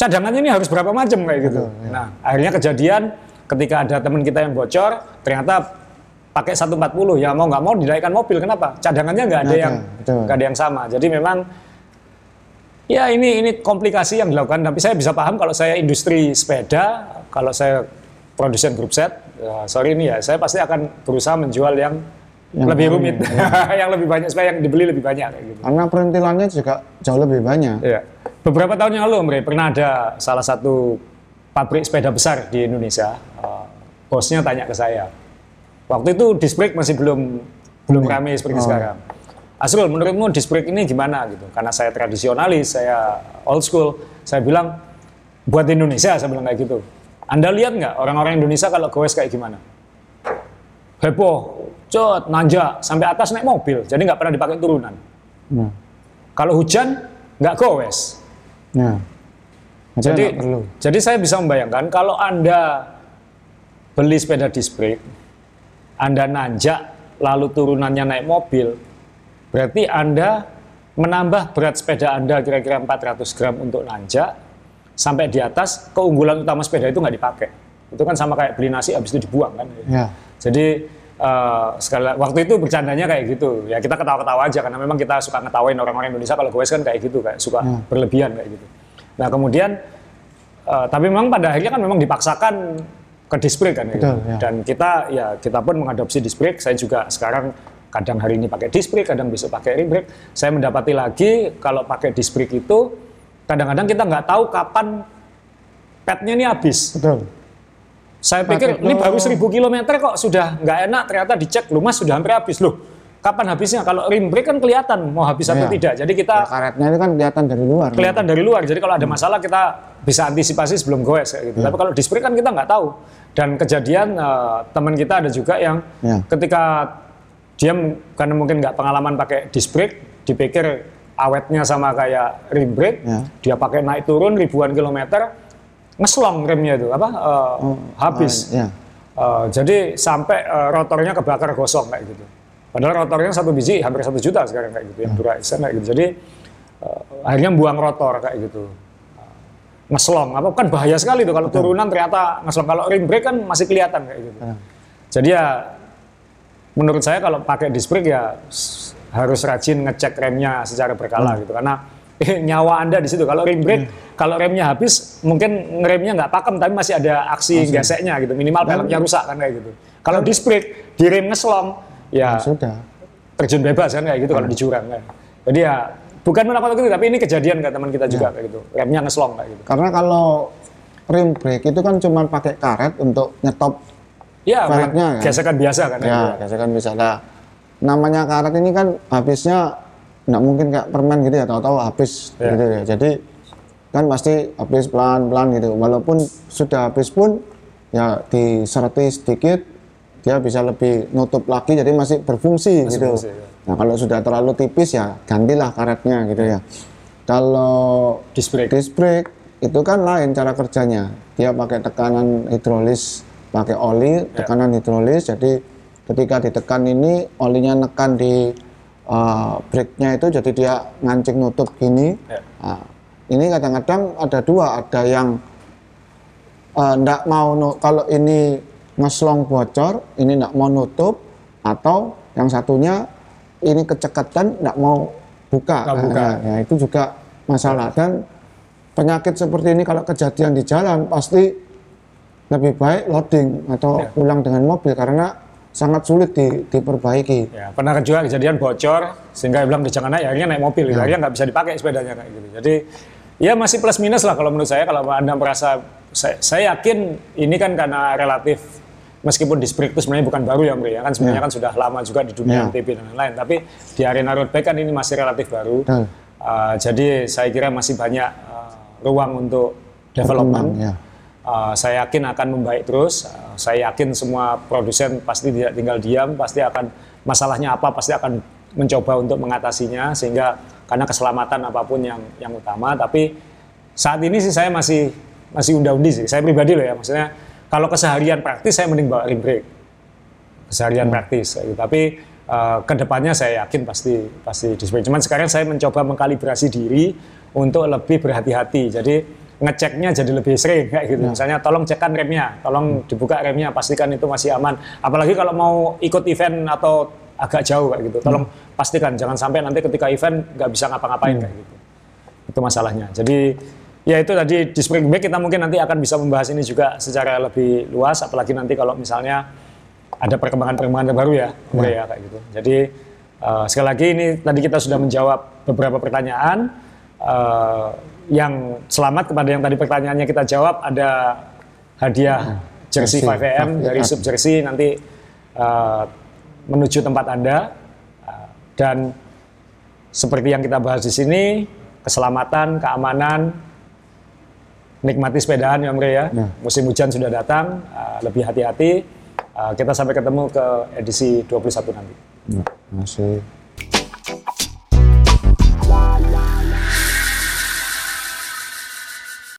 cadangannya ini harus berapa macam kayak gitu. Nah, akhirnya kejadian ketika ada teman kita yang bocor, ternyata pakai 140 ya mau nggak mau dinaikkan mobil. Kenapa? Cadangannya nggak ada yang betul. nggak ada yang sama. Jadi memang Ya ini ini komplikasi yang dilakukan, tapi saya bisa paham kalau saya industri sepeda, kalau saya produsen grup set, ya, sorry ini ya, saya pasti akan berusaha menjual yang, Yang lebih rumit, [LAUGHS] yang lebih banyak supaya yang dibeli lebih banyak kayak gitu. Karena perintilannya juga jauh lebih banyak. Iya. Beberapa tahun yang lalu, Om Rey, pernah ada salah satu pabrik sepeda besar di Indonesia. eh, bosnya tanya ke saya. Waktu itu disc brake masih belum belum ramai seperti Oh. sekarang. Asrul, menurutmu disc brake ini gimana gitu? Karena saya tradisionalis, saya old school. Saya bilang buat Indonesia, saya bilang kayak gitu. Anda lihat nggak orang-orang Indonesia kalau goes kayak gimana? Heboh, cot, nanjak, sampai atas naik mobil. Jadi nggak pernah dipakai turunan. Nah, Kalau hujan nggak goes. Nah. Jadi, perlu. jadi saya bisa membayangkan kalau Anda beli sepeda disc brake, Anda nanjak, lalu turunannya naik mobil, berarti Anda menambah berat sepeda Anda kira-kira 400 gram untuk nanjak, sampai di atas, keunggulan utama sepeda itu nggak dipakai. Itu kan sama kayak beli nasi, habis itu dibuang kan. Ya. Jadi eh, sekali la- waktu itu bercandanya kayak gitu. Ya kita ketawa-ketawa aja karena memang kita suka ngetawain orang-orang Indonesia kalau goes kan kayak gitu kayak suka Hmm. berlebihan kayak gitu. Nah kemudian eh, tapi memang pada akhirnya kan memang dipaksakan ke brake kan kayak Betul, gitu. ya. Dan kita ya kita pun mengadopsi brake. Saya juga sekarang kadang hari ini pakai brake, kadang besok pakai ring brake. Saya mendapati lagi kalau pakai brake itu kadang-kadang kita nggak tahu kapan padnya ini habis. Betul. Saya pikir ini tuh- baru 1000 km kok sudah nggak enak ternyata dicek lu mas sudah hampir habis loh. Kapan habisnya? Kalau rim brake kan kelihatan mau habis atau Iya. tidak. Jadi kita Ya, karetnya itu kan kelihatan dari luar. kelihatan dari luar. Jadi kalau ada masalah kita bisa antisipasi sebelum goes kayak gitu. Tapi kalau disc brake kan kita nggak tahu. Dan kejadian eh, teman kita ada juga yang Ya. ketika dia karena mungkin nggak pengalaman pakai disc brake, dipikir awetnya sama kayak rim brake, Ya. dia pakai naik turun ribuan kilometer, ngeslong remnya itu apa eh, habis. Ah, ya. Eh, jadi sampai eh, rotornya kebakar gosong kayak gitu. Padahal rotornya satu biji hampir satu juta sekarang kayak gitu, yang Duraisen kayak gitu. Jadi eh, akhirnya buang rotor kayak gitu. Ngeslong, apa kan bahaya sekali tuh kalau turunan ternyata ngeslong. Kalau rim brake kan masih kelihatan kayak gitu. Ya. Jadi ya menurut saya kalau pakai disc brake ya harus rajin ngecek remnya secara berkala Hmm. gitu karena [LAUGHS] nyawa anda di situ. Kalau ring brake kalau remnya habis mungkin ngeremnya nggak pakem tapi masih ada aksi geseknya gitu. Minimal peleknya rusak kan kayak gitu. Kalau disc brake di rem ngeslong ya Sudah. terjun bebas kan kayak gitu kalau di jurang kan jadi ya bukan menakut gitu tapi ini kejadian ke teman kita juga kayak gitu. Remnya ngeslong kayak gitu. Karena kalau rim brake itu kan cuma pakai karet untuk nyetop ya Peleknya, kan? gesekan biasa kan kayak ya, gitu. biasa. Kan lah. Namanya karet ini kan habisnya nggak mungkin kayak permen gitu ya, tahu-tahu habis Ya. gitu ya. Jadi kan pasti habis pelan-pelan gitu. Walaupun sudah habis pun ya diserti sedikit dia bisa lebih nutup lagi jadi masih berfungsi gitu. berfungsi, ya. Nah, kalau sudah terlalu tipis ya gantilah karetnya gitu ya. Kalau disc brake disc brake itu kan lain cara kerjanya. Dia pakai tekanan hidrolis, pakai oli, tekanan hidrolis. Jadi ketika ditekan ini olinya nekan di uh, brake-nya itu jadi dia ngancing nutup gini. Ya. Nah, ini kadang-kadang ada dua, ada yang uh, ndak mau nu- kalau ini ngeslong bocor, ini ndak mau nutup, atau yang satunya ini keceketan ndak mau buka. Nggak buka. Nah, ya, itu juga masalah dan penyakit seperti ini kalau kejadian di jalan pasti lebih baik loading atau Ya. pulang dengan mobil karena sangat sulit di- diperbaiki. Ya, pernah juga kejadian bocor sehingga bilang "Di jangan naik, akhirnya naik mobil, Ya. akhirnya nggak bisa dipakai sepedanya kayak gitu. Jadi ya masih plus minus lah kalau menurut saya kalau anda merasa saya, saya yakin ini kan karena relatif meskipun disc brake itu sebenarnya bukan baru ya Mri, ya kan sebenarnya kan sudah lama juga di dunia Ya. MTB dan lain-lain. Tapi di arena road bike kan ini masih relatif baru. Betul. Uh, jadi saya kira masih banyak uh, ruang untuk development. Ya. Uh, saya yakin akan membaik terus. Uh, saya yakin semua produsen pasti tidak tinggal diam, pasti akan masalahnya apa pasti akan mencoba untuk mengatasinya sehingga karena keselamatan apa pun yang yang utama. Tapi saat ini sih saya masih masih unda-undi sih. Saya pribadi loh ya, maksudnya kalau keseharian praktis saya mending bawa rim brake keseharian praktis. kayak gitu. Tapi uh, ke depannya saya yakin pasti pasti display. Cuman sekarang saya mencoba mengkalibrasi diri untuk lebih berhati-hati. Jadi ngeceknya jadi lebih sering kayak gitu. Misalnya tolong cekkan remnya, tolong dibuka remnya, pastikan itu masih aman. Apalagi kalau mau ikut event atau agak jauh kayak gitu. Tolong pastikan jangan sampai nanti ketika event nggak bisa ngapa-ngapain kayak gitu. Itu masalahnya. Jadi ya itu tadi di spring break kita mungkin nanti akan bisa membahas ini juga secara lebih luas apalagi nanti kalau misalnya ada perkembangan-perkembangan terbaru ya, Bro, ya kayak gitu. Jadi eh, sekali lagi ini tadi kita sudah menjawab beberapa pertanyaan eh, yang selamat kepada yang tadi pertanyaannya kita jawab ada hadiah jersey jersey 5am dari 5am. Sub Jersey nanti eh, menuju tempat Anda dan seperti yang kita bahas di sini keselamatan, keamanan, nikmati sepedaan ya Mre ya. Ya. Musim hujan sudah datang, eh, lebih hati-hati. Eh, kita sampai ketemu ke edisi 21 nanti. Ya, masih